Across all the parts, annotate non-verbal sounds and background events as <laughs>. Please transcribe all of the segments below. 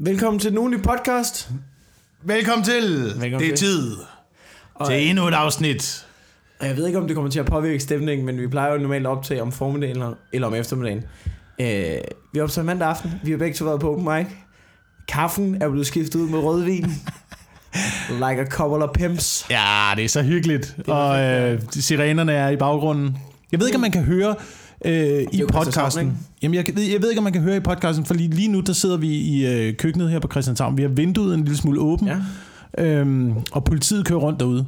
Velkommen til i podcast. Velkommen til. Velkommen det er til. tid til endnu et afsnit. Og Jeg ved ikke, om det kommer til at påvirke stemningen, men vi plejer jo normalt at optage om formiddagen eller, om eftermiddagen. Øh, vi optager mandag aften. Vi har begge to været på open mic. Kaffen er blevet skiftet ud med rødvin. <laughs> like a couple of pimps. Ja, det er så hyggeligt. Og øh, sirenerne er i baggrunden. Jeg ved ikke, om man kan høre øh, i podcasten. Jamen, jeg, ved- jeg ved ikke, om man kan høre i podcasten, for lige, lige nu, der sidder vi i øh, køkkenet her på Christianshavn. Vi har vinduet en lille smule åben, Ja. øhm, og politiet kører rundt derude.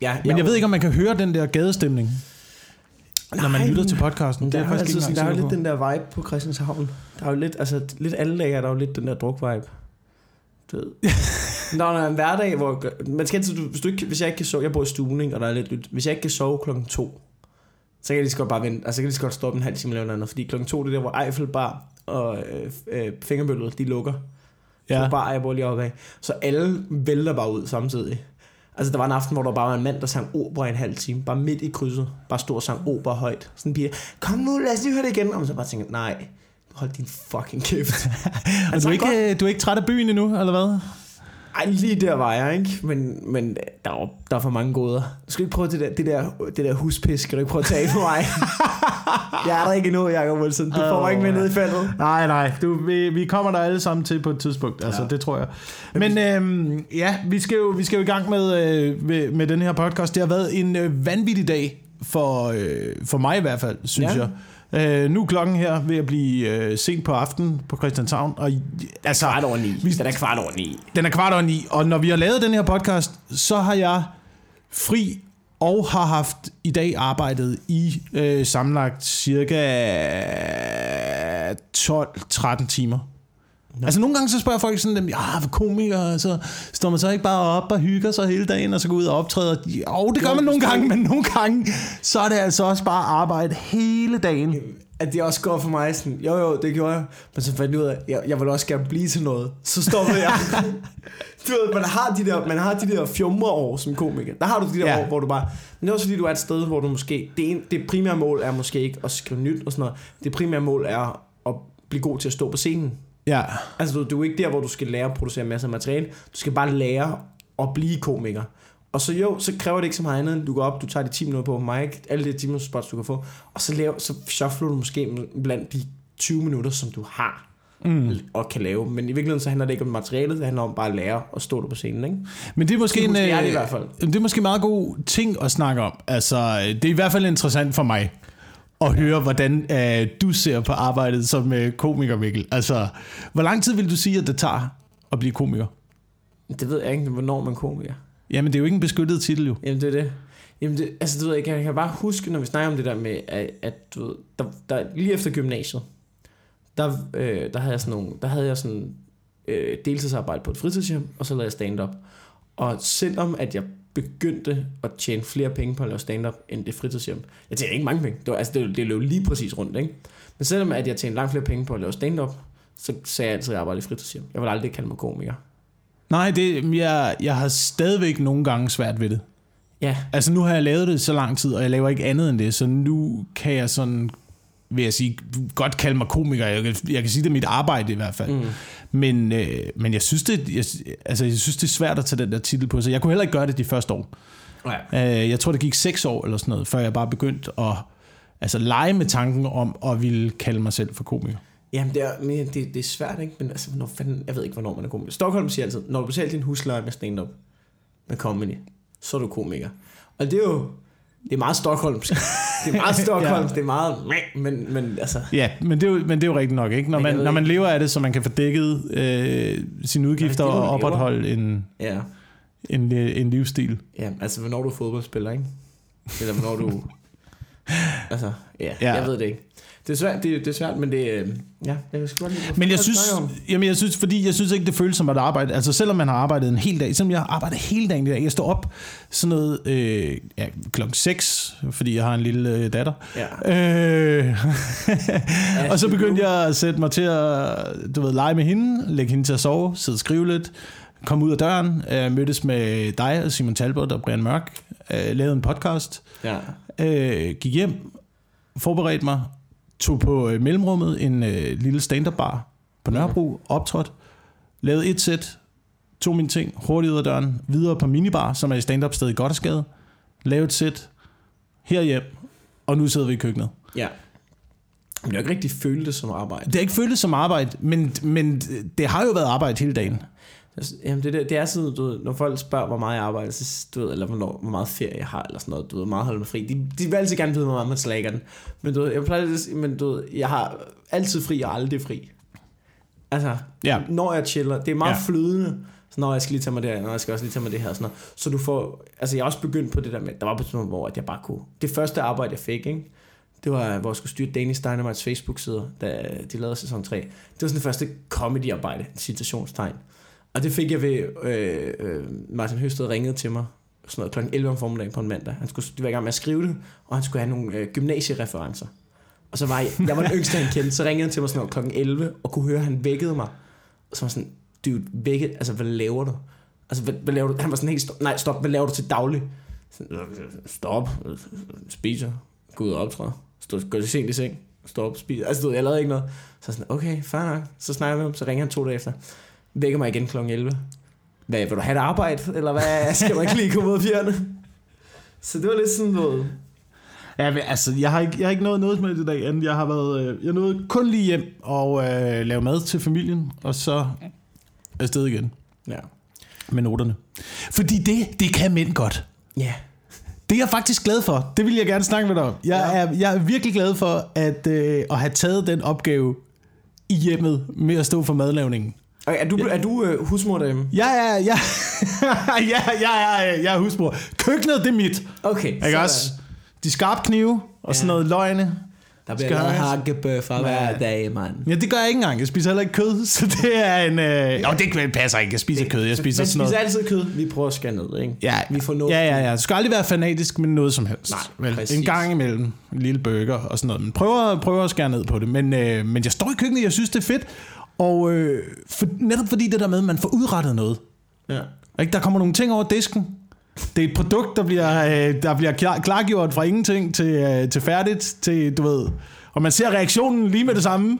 Ja, Men jeg ved ikke, om man kan høre den der gadestemning, når man Nej, lytter til podcasten. Der Det er, er jo faktisk altid, ikke sådan- der er jo lidt på. den der vibe på Christianshavn. Der er jo lidt, altså lidt alle dage er der jo lidt den der druk-vibe. Du ved. <laughs> Når der er en hverdag, hvor... Man skal altid, hvis, du ikke, hvis jeg ikke kan sove... Jeg bor i stuen, ikke, og der er lidt lyt. Hvis jeg ikke kan sove klokken to, så kan jeg lige så godt bare vente. Altså, så kan jeg lige så godt stoppe en halv time eller noget andet. Fordi klokken to, det er der, hvor Eiffelbar og øh, øh, fingerbøllet, de lukker. Ja. Så bare, jeg bor lige oppe af. Så alle vælter bare ud samtidig. Altså, der var en aften, hvor der bare var en mand, der sang opera i en halv time. Bare midt i krydset. Bare stod og sang opera højt. Sådan en pige, kom nu, lad os lige høre det igen. Og så bare tænkte, nej, hold din fucking kæft. <laughs> Og du, er ikke, øh, du er ikke træt af byen endnu, eller hvad? Ej, lige der var jeg, ikke? Men, men der, er, der er for mange goder. Du skal ikke prøve det der, det der, det der huspis, skal du ikke prøve at tage på mig? <laughs> jeg er der ikke endnu, Jacob Wilson. Du får mig ikke med ned i feltet. Nej, nej. Du, vi, vi kommer der alle sammen til på et tidspunkt. Altså, Ja. det tror jeg. Men øhm, ja, vi skal, jo, vi skal jo i gang med, øh, med, med den her podcast. Det har været en øh, vanvittig dag, for, øh, for mig i hvert fald, synes Ja. jeg. Øh, nu er klokken her ved at blive øh, sent på aftenen på Christianshavn. Og, altså, Kvart over ni. Vi- Den er kvart over ni. den er kvart over ni, og når vi har lavet den her podcast, så har jeg fri og har haft i dag arbejdet i øh, sammenlagt cirka 12-13 timer. Nå. Altså nogle gange så spørger folk sådan, ja, for komiker, så står man så ikke bare op og hygger sig hele dagen, og så går ud og optræder. Jo, det gør Jo, man nogle gange, men nogle gange, så er det altså også bare arbejde hele dagen. At det også går for mig sådan, jo jo, det gjorde jeg. Men så fandt jeg ud af, jeg, jeg vil også gerne blive til noget. Så stoppede jeg. <laughs> du ved, man har de der, man har de der fjumre år som komiker. Der har du de der Ja. år, hvor du bare... Men det er også fordi, du er et sted, hvor du måske... Det, en, det primære mål er måske ikke at skrive nyt og sådan noget. Det primære mål er at blive god til at stå på scenen. Ja, Altså, du, du er ikke der, hvor du skal lære at producere masser af materiale. Du skal bare lære at blive komiker. Og så jo, så kræver det ikke så meget andet, end du går op, du tager de 10 minutter på mic, alle de 10 minutter spots, du kan få, og så, laver, så shuffler du måske blandt de 20 minutter, som du har mm. og kan lave. Men i virkeligheden så handler det ikke om materialet, det handler om bare at lære at stå der på scenen, ikke? Men det er måske, Sådan en, husker jeg det i øh, hvert fald. det er måske en meget god ting at snakke om. Altså, det er i hvert fald interessant for mig at høre, hvordan øh, du ser på arbejdet som øh, komiker, Mikkel. Altså, hvor lang tid vil du sige, at det tager at blive komiker? Det ved jeg ikke, hvornår man er komiker. Jamen, det er jo ikke en beskyttet titel, jo. Jamen det er det. Jamen det, altså du ved, jeg kan, jeg kan bare huske, når vi snakker om det der med, at, at du ved, der, der, lige efter gymnasiet, der, øh, der havde jeg sådan nogle, der havde jeg sådan øh, deltidsarbejde på et fritidshjem, og så lavede jeg stand-up. Og selvom at jeg begyndte at tjene flere penge på at lave stand-up, end det fritidshjem. Jeg tjente ikke mange penge. Det, var, altså, det, det løb lige præcis rundt, ikke? Men selvom at jeg tjente langt flere penge på at lave stand-up, så sagde jeg altid, at jeg arbejdede i fritidshjem. Jeg vil aldrig kalde mig komiker. Nej, det, jeg, jeg har stadigvæk nogle gange svært ved det. Ja, Altså, nu har jeg lavet det så lang tid, og jeg laver ikke andet end det, så nu kan jeg sådan, vil jeg sige, godt kalde mig komiker. Jeg kan, jeg kan sige, det er mit arbejde i hvert fald. mm. Men, øh, men jeg synes, det, jeg, altså, jeg synes, det er svært at tage den der titel på sig. Jeg kunne heller ikke gøre det de første år. ja. Øh, jeg tror, det gik seks år eller sådan noget, før jeg bare begyndte at altså, lege med tanken om at ville kalde mig selv for komiker. Jamen, det er, men det, det er svært, ikke? Men altså, hvornår fanden, jeg ved ikke, hvornår man er komiker. Stockholm siger altid, når du betaler din husleje med stand-up, med comedy, så er du komiker. Og det er jo, det er meget Stockholmsk. Det er meget <laughs> Stockholmsk, det er meget, men, men altså, Ja, men det er jo, men det er jo rigtigt nok, ikke? Når man, når man lever af det, så man kan få dækket øh, sine udgifter er og opretholde en, ja. en, øh, en livsstil. Ja, altså, hvornår du er fodboldspiller, ikke? Eller hvornår du, <laughs> altså, ja, Ja. ja. jeg ved det ikke. Det er svært, det, det er svært, men det, øh, ja, jeg kan sgu godt lide, Men jeg synes, jamen jeg synes, fordi jeg synes ikke, det føles som at arbejde. Altså selvom man har arbejdet en hel dag, selvom jeg har arbejdet hele dagen i dag. Jeg står op sådan noget øh, ja, klokken 6, fordi jeg har en lille øh, datter. Ja. Øh, <laughs> og så begyndte jeg at sætte mig til at du ved, lege med hende, lægge hende til at sove, sidde og skrive lidt, komme ud af døren, øh, mødtes med dig og Simon Talbot og Brian Mørk, øh, lavede en podcast, Ja. øh, gik hjem, forberedte mig, tog på øh, mellemrummet en øh, lille stand-up bar på Nørrebro, optrådt, lavede et sæt, tog mine ting, hurtigt ud af døren, videre på minibar, som er i stand-up sted i Goddersgade, lavede et sæt, herhjem, og nu sidder vi i køkkenet. Ja. Men det har ikke rigtig følt det som arbejde. Det har ikke føltes som arbejde, men, men det har jo været arbejde hele dagen. Altså, Jamen det, det, det er sådan, du ved, når folk spørger, hvor meget jeg arbejder, så, du ved, eller hvornår, hvor meget ferie jeg har, eller sådan noget, du ved, hvor meget holder mig fri. De, de vil altid gerne vide, hvor meget man slækker den. Men du ved, jeg plejer at sige, men du ved, jeg har altid fri og aldrig fri. Altså, Ja. når jeg chiller, det er meget Ja. flydende, så når jeg skal lige tage mig det her, når jeg skal også lige tage mig det her, sådan noget. Så du får, altså jeg er også begyndt på det der med, der var på et tidspunkt, hvor at jeg bare kunne, det første arbejde, jeg fik, ikke? det var, hvor jeg skulle styre Danish Dynamites Facebook-sider, da de lavede sæson 3. Det var sådan det første comedy-arbejde, citationstegn. Og det fik jeg ved, øh, øh, Martin Høsted ringede til mig, sådan noget klokken 11 om formiddagen på en mandag. Han skulle de var i gang med at skrive det, og han skulle have nogle øh, gymnasiereferencer. Og så var jeg, jeg var den yngste, han kendte, så ringede han til mig sådan noget klokken 11, og kunne høre, at han vækkede mig. Og så var sådan, dude, vækket, altså hvad laver du? Altså hvad, hvad laver du? Han var sådan helt, stop, nej stop, hvad laver du til daglig? Stop, spiser, gå ud og optræde, stå, gå til sent i seng, stop, spiser. Altså du ved, jeg lavede ikke noget. Så sådan, okay, fair nok. Så snakker vi om, så ringer han to dage efter. Vækker mig igen klokken 11. Hvad, vil du have et arbejde, eller hvad? Skal du ikke lige komme ud af fjerne? Så det var lidt sådan noget. Ja, men, altså, jeg har ikke, jeg har ikke nået noget med i dag, andet jeg har været, øh, jeg nåede kun lige hjem og øh, lave mad til familien, og så afsted igen Ja. med noterne. Fordi det, det kan mænd godt. Ja. Det er jeg faktisk glad for. Det vil jeg gerne snakke med dig om. Jeg, Ja. er, jeg er virkelig glad for at, øh, at have taget den opgave i hjemmet med at stå for madlavningen. Okay, er du, er du øh, husmor derhjemme? Jeg er, jeg, <laughs> jeg, jeg, er, jeg er husmor. Køkkenet, det er mit. Okay. Ikke sådan. også? De skarpe knive og sådan Ja. noget løgne. Der bliver lavet hakkebøffer hver Ja. dag, mand. Ja, det gør jeg ikke engang. Jeg spiser heller ikke kød, <laughs> så det er en... Øh... Jo, det passer ikke. Jeg spiser kød. Jeg spiser Man sådan noget... spiser altid kød. Vi prøver at skære ned, ikke? Ja, Vi får noget. ja, ja, ja. Du skal aldrig være fanatisk med noget som helst. Nej, Vel, præcis. en gang imellem. En lille burger og sådan noget. Men prøver, prøver at skære ned på det. Men, øh, men jeg står i køkkenet, jeg synes, det er fedt. Og øh, for, netop fordi det der med, at man får udrettet noget. Ja. Ikke? Der kommer nogle ting over disken. Det er et produkt, der bliver, øh, der bliver klar, klargjort fra ingenting til, øh, til færdigt. Til, du ved, og man ser reaktionen lige med det samme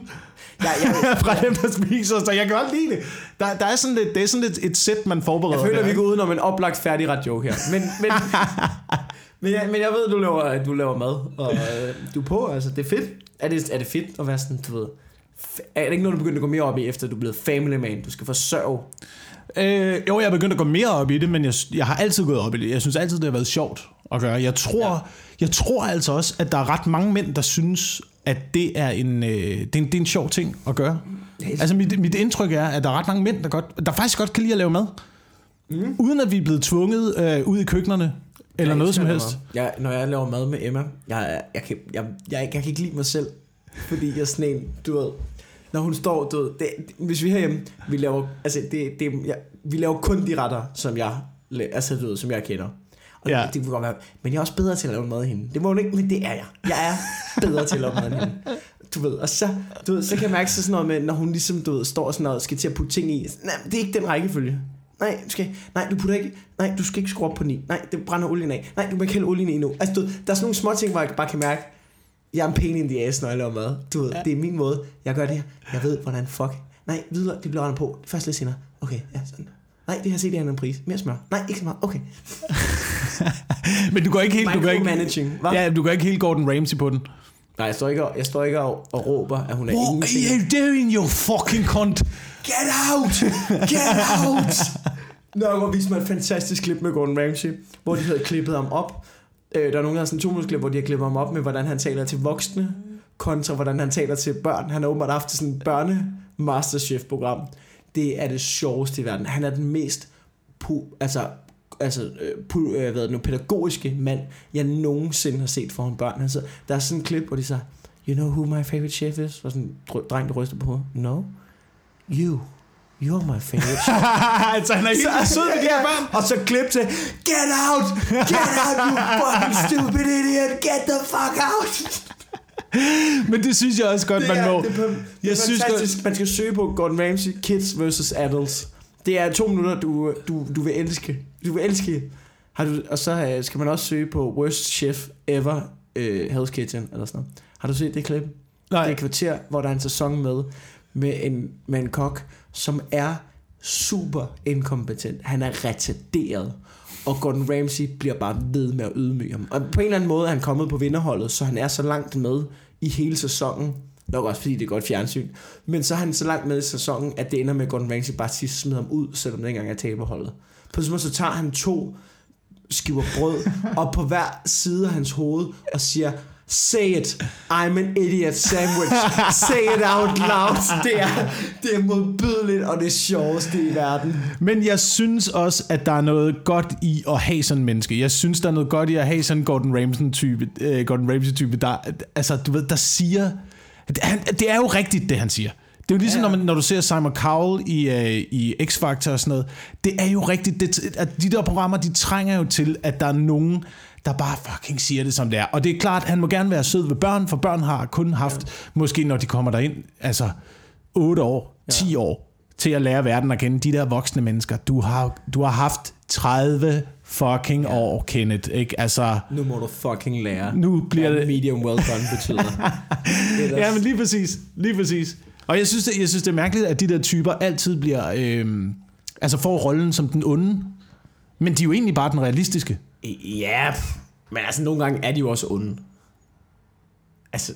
Ja, jeg, <laughs> fra dem, der spiser. Så jeg kan godt lide det. Der, der er sådan lidt, det er sådan lidt et sæt, man forbereder. jeg føler, der, vi ikke? går udenom en oplagt færdig ret joke her. Men, men, <laughs> men, jeg, men jeg ved, du laver, du laver mad, og øh, du er på, altså. Det er fedt. Er det, er det fedt at være sådan, du ved... Er det ikke noget, du begynder at gå mere op i, efter du er blevet family man? Du skal forsørge. Øh, jo, jeg er begyndt at gå mere op i det, men jeg, jeg har altid gået op i det. Jeg synes altid, det har været sjovt at gøre. Jeg tror, ja. jeg tror altså også, at der er ret mange mænd, der synes, at det er en, øh, det er en, det er en sjov ting at gøre. Altså mit, mit indtryk er, at der er ret mange mænd, der, godt, der faktisk godt kan lide at lave mad. Mm. Uden at vi er blevet tvunget øh, ud i køkkenerne, eller Jeg noget som helst. Jeg, når jeg laver mad med Emma, jeg, jeg, jeg, kan, jeg, jeg, jeg kan ikke lide mig selv, fordi jeg er sådan en, du ved, når hun står, du ved, det, hvis vi er herhjemme, vi laver, altså det, det, jeg, vi laver kun de retter, som jeg, altså du ved, som jeg kender. Og Ja. det, det kunne godt være, men jeg er også bedre til at lave mad end hende. Det må hun ikke, men det er jeg. Jeg er bedre til at lave mad end hende. Du ved, og så, du ved, så kan jeg mærke så sådan noget med, når hun ligesom, du ved, står sådan noget og skal til at putte ting i. Nej, det er ikke den rækkefølge. Nej, du skal, nej, du putter ikke, nej, du skal ikke skrue op på ni. Nej, det brænder olien af. Nej, du må ikke hælde olien i nu. Altså, du der er sådan nogle små ting, hvor jeg bare kan mærke, jeg er en pain in the ass, når jeg laver mad. Du ved, ja. det er min måde. Jeg gør det her. Jeg ved, hvordan fuck. Nej, videre, det bliver rettet på. Først lidt senere. Okay, ja, sådan. Nej, det her set, er en pris. Mere smør. Nej, ikke så meget. Okay. <laughs> Men du går ikke helt, du går ikke, Micromanaging, hva? ja, du går ikke helt Gordon Ramsay på den. Nej, jeg står ikke, og, jeg står ikke og, og råber, at hun er What ingenting. are you doing, you fucking cunt? Get out! Get out! <laughs> Nå, hvor viste mig et fantastisk klip med Gordon Ramsay, hvor de havde klippet ham op. Øh, der er nogen, der har sådan to klip, hvor de har klippet ham op med, hvordan han taler til voksne, kontra hvordan han taler til børn. Han har åbenbart haft sådan et børne masterchef-program. Det er det sjoveste i verden. Han er den mest pu- altså, altså, øh, pu- øh, hvad det nu, pædagogiske mand, jeg nogensinde har set foran børn. Altså, der er sådan en klip, hvor de siger, you know who my favorite chef is? Og sådan en dreng, der ryster på hovedet. No. You. You're my favorite <laughs> altså, han er helt <laughs> sød med de her børn. Og så klip til, get out! Get out, you <laughs> fucking stupid idiot! Get the fuck out! Men det synes jeg også godt, Det man er, må. det er, det er Jeg synes fantastisk. Man skal søge på Gordon Ramsay, Kids vs. Adults. Det er to minutter, du, du, du vil elske. Du vil elske. Har du, og så øh, skal man også søge på Worst Chef Ever uh, Hell's Kitchen, eller sådan noget. Har du set det klip? Det er Nej, et kvarter, hvor der er en sæson med, med en, med en kok, som er super inkompetent. Han er retarderet. Og Gordon Ramsay bliver bare ved med at ydmyge ham. Og på en eller anden måde er han kommet på vinderholdet, så han er så langt med i hele sæsonen. Nok også fordi det er godt fjernsyn. Men så er han så langt med i sæsonen, at det ender med, at Gordon Ramsay bare sidst smider ham ud, selvom det ikke engang er taberholdet. På sådan måde, så tager han to skiver brød op på hver side af hans hoved og siger, Say it. I'm an idiot sandwich. Say it out loud. Det er, det er modbydeligt, og det sjoveste i verden. Men jeg synes også, at der er noget godt i at have sådan en menneske. Jeg synes, der er noget godt i at have sådan en Gordon Ramsay-type, uh, Gordon Ramsay-type der, altså, du ved, der siger... Han, det er jo rigtigt, det han siger. Det er jo ligesom, ja. når, man, når du ser Simon Cowell i, uh, i X-Factor og sådan noget. Det er jo rigtigt, det, at de der programmer, de trænger jo til, at der er nogen, der bare fucking siger det, som det er. Og det er klart, han må gerne være sød ved børn, for børn har kun haft, ja. måske når de kommer derind, altså 8 år, 10 ja. år, til at lære verden at kende. De der voksne mennesker, du har, du har haft 30 fucking ja. år, Kenneth. Ikke? Altså, nu må du fucking lære, nu bliver det... medium well done betyder. <laughs> ja, men lige præcis. Lige præcis. Og jeg synes, det, jeg synes, det er mærkeligt, at de der typer altid bliver... Øh, altså får rollen som den onde. Men de er jo egentlig bare den realistiske. Ja, men altså nogle gange er de jo også onde. Altså,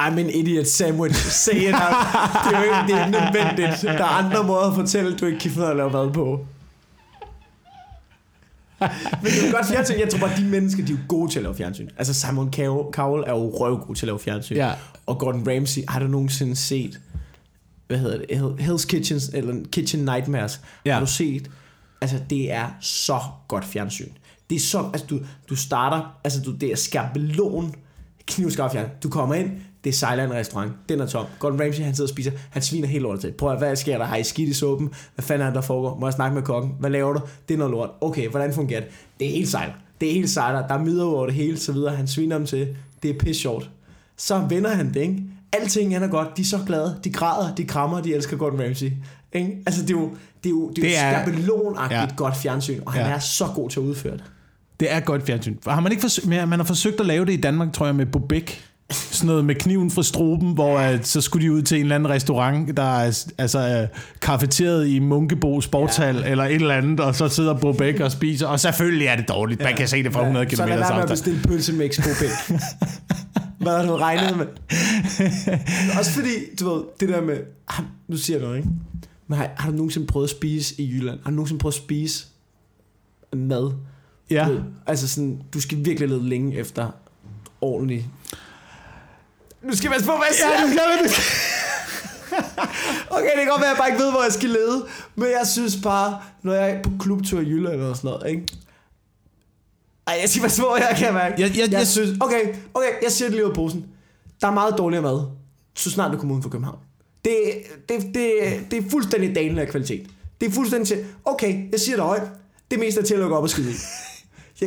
I'm an idiot sandwich. Say it out. Det er jo ikke, det er nødvendigt. Der er andre måder at fortælle, du ikke kan finde at lave mad på. Men det er godt fjernsyn. Jeg tror bare, de mennesker, de er jo gode til at lave fjernsyn. Altså Simon Cowell er jo røvgod til at lave fjernsyn. Ja. Og Gordon Ramsay, har du nogensinde set, hvad hedder det, Hell's Kitchens, eller Kitchen Nightmares? Ja. Har du set? Altså, det er så godt fjernsyn. Det er så, altså du, du starter, altså du, det er skabelon, knivskarp. Du kommer ind, det er en restaurant, den er tom. Gordon Ramsay, han sidder og spiser, han sviner helt lort til. Prøv at, hvad sker der? Har I skidt i suppen? Hvad fanden er der foregår? Må jeg snakke med kokken? Hvad laver du? Det er noget lort. Okay, hvordan fungerer det? Det er helt sejler. Det er helt sejler. Der er midler over det hele, så videre. Han sviner dem til. Det er pisse sjovt. Så vender han det, ikke? Alting han er godt. De er så glade. De græder. De krammer. De elsker Gordon Ramsay. Ikke? Altså, det er jo, det er jo, det er det er, skabelonagtigt ja. godt fjernsyn, og han ja. er så god til at udføre det. Det er godt fjernsyn. Har man ikke forsøgt, man har forsøgt at lave det i Danmark, tror jeg, med Bobek. Sådan noget med kniven fra struben, hvor uh, så skulle de ud til en eller anden restaurant, der er altså, uh, kafeteret i Munkebo Sportshal, ja. eller et eller andet, og så sidder Bobek og spiser, og selvfølgelig er det dårligt. Ja. Man kan se det fra 100 km Så lad være med at bestille pølsemix, Bobek. <laughs> Hvad har du regnet med? Også fordi, du ved, det der med, ah, nu siger jeg noget, ikke? Men har, har du nogensinde prøvet at spise i Jylland? Har du nogensinde prøvet at spise mad? Ja. Du, altså sådan, du skal virkelig lede længe efter ordentlig... Nu skal jeg passe på, hvad jeg siger. Ja, du skal, du <laughs> okay, det kan godt være, at jeg bare ikke ved, hvor jeg skal lede. Men jeg synes bare, når jeg er på klubtur i Jylland eller sådan noget, ikke? Ej, jeg skal passe på, jeg kan mærke. Jeg, jeg, jeg, synes... Okay, okay, jeg siger det lige ud af posen. Der er meget dårligere mad, så snart du kommer ud fra København. Det, det, det, det er fuldstændig dalende af kvalitet. Det er fuldstændig til, okay, jeg siger det højt. Det meste er til at lukke op og skide i.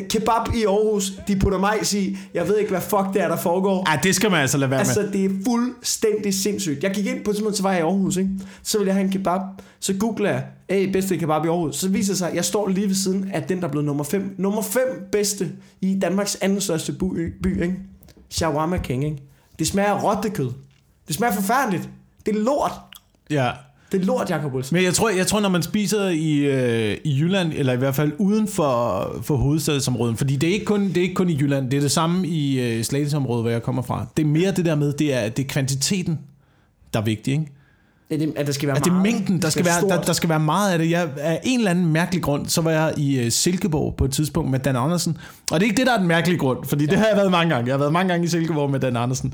Kebab i Aarhus, de putter majs i. Jeg ved ikke, hvad fuck det er, der foregår. Ja, det skal man altså lade være altså, med. Altså, det er fuldstændig sindssygt. Jeg gik ind på sådan så var jeg i Aarhus, ikke? Så ville jeg have en kebab. Så googler jeg, hey, bedste kebab i Aarhus. Så viser det sig, at jeg står lige ved siden af den, der er blevet nummer 5. Nummer 5 bedste i Danmarks anden største by, by ikke? Shawarma King, ikke? Det smager af rottekød. Det smager forfærdeligt. Det er lort. Ja. Det er lort, Jacob Wilson. Men jeg tror, jeg tror når man spiser i, øh, i Jylland, eller i hvert fald uden for, for hovedstadsområdet, fordi det er, ikke kun, det er ikke kun i Jylland, det er det samme i øh, Slagelsområdet, hvor jeg kommer fra. Det er mere det der med, det er, det er kvantiteten, der er vigtig, ikke? At det, at der skal være at det er mængden, der skal, være, der, der skal være meget af det. Jeg, af en eller anden mærkelig grund, så var jeg i uh, Silkeborg på et tidspunkt med Dan Andersen. Og det er ikke det, der er den mærkelige grund, fordi ja. det har jeg været mange gange. Jeg har været mange gange i Silkeborg med Dan Andersen.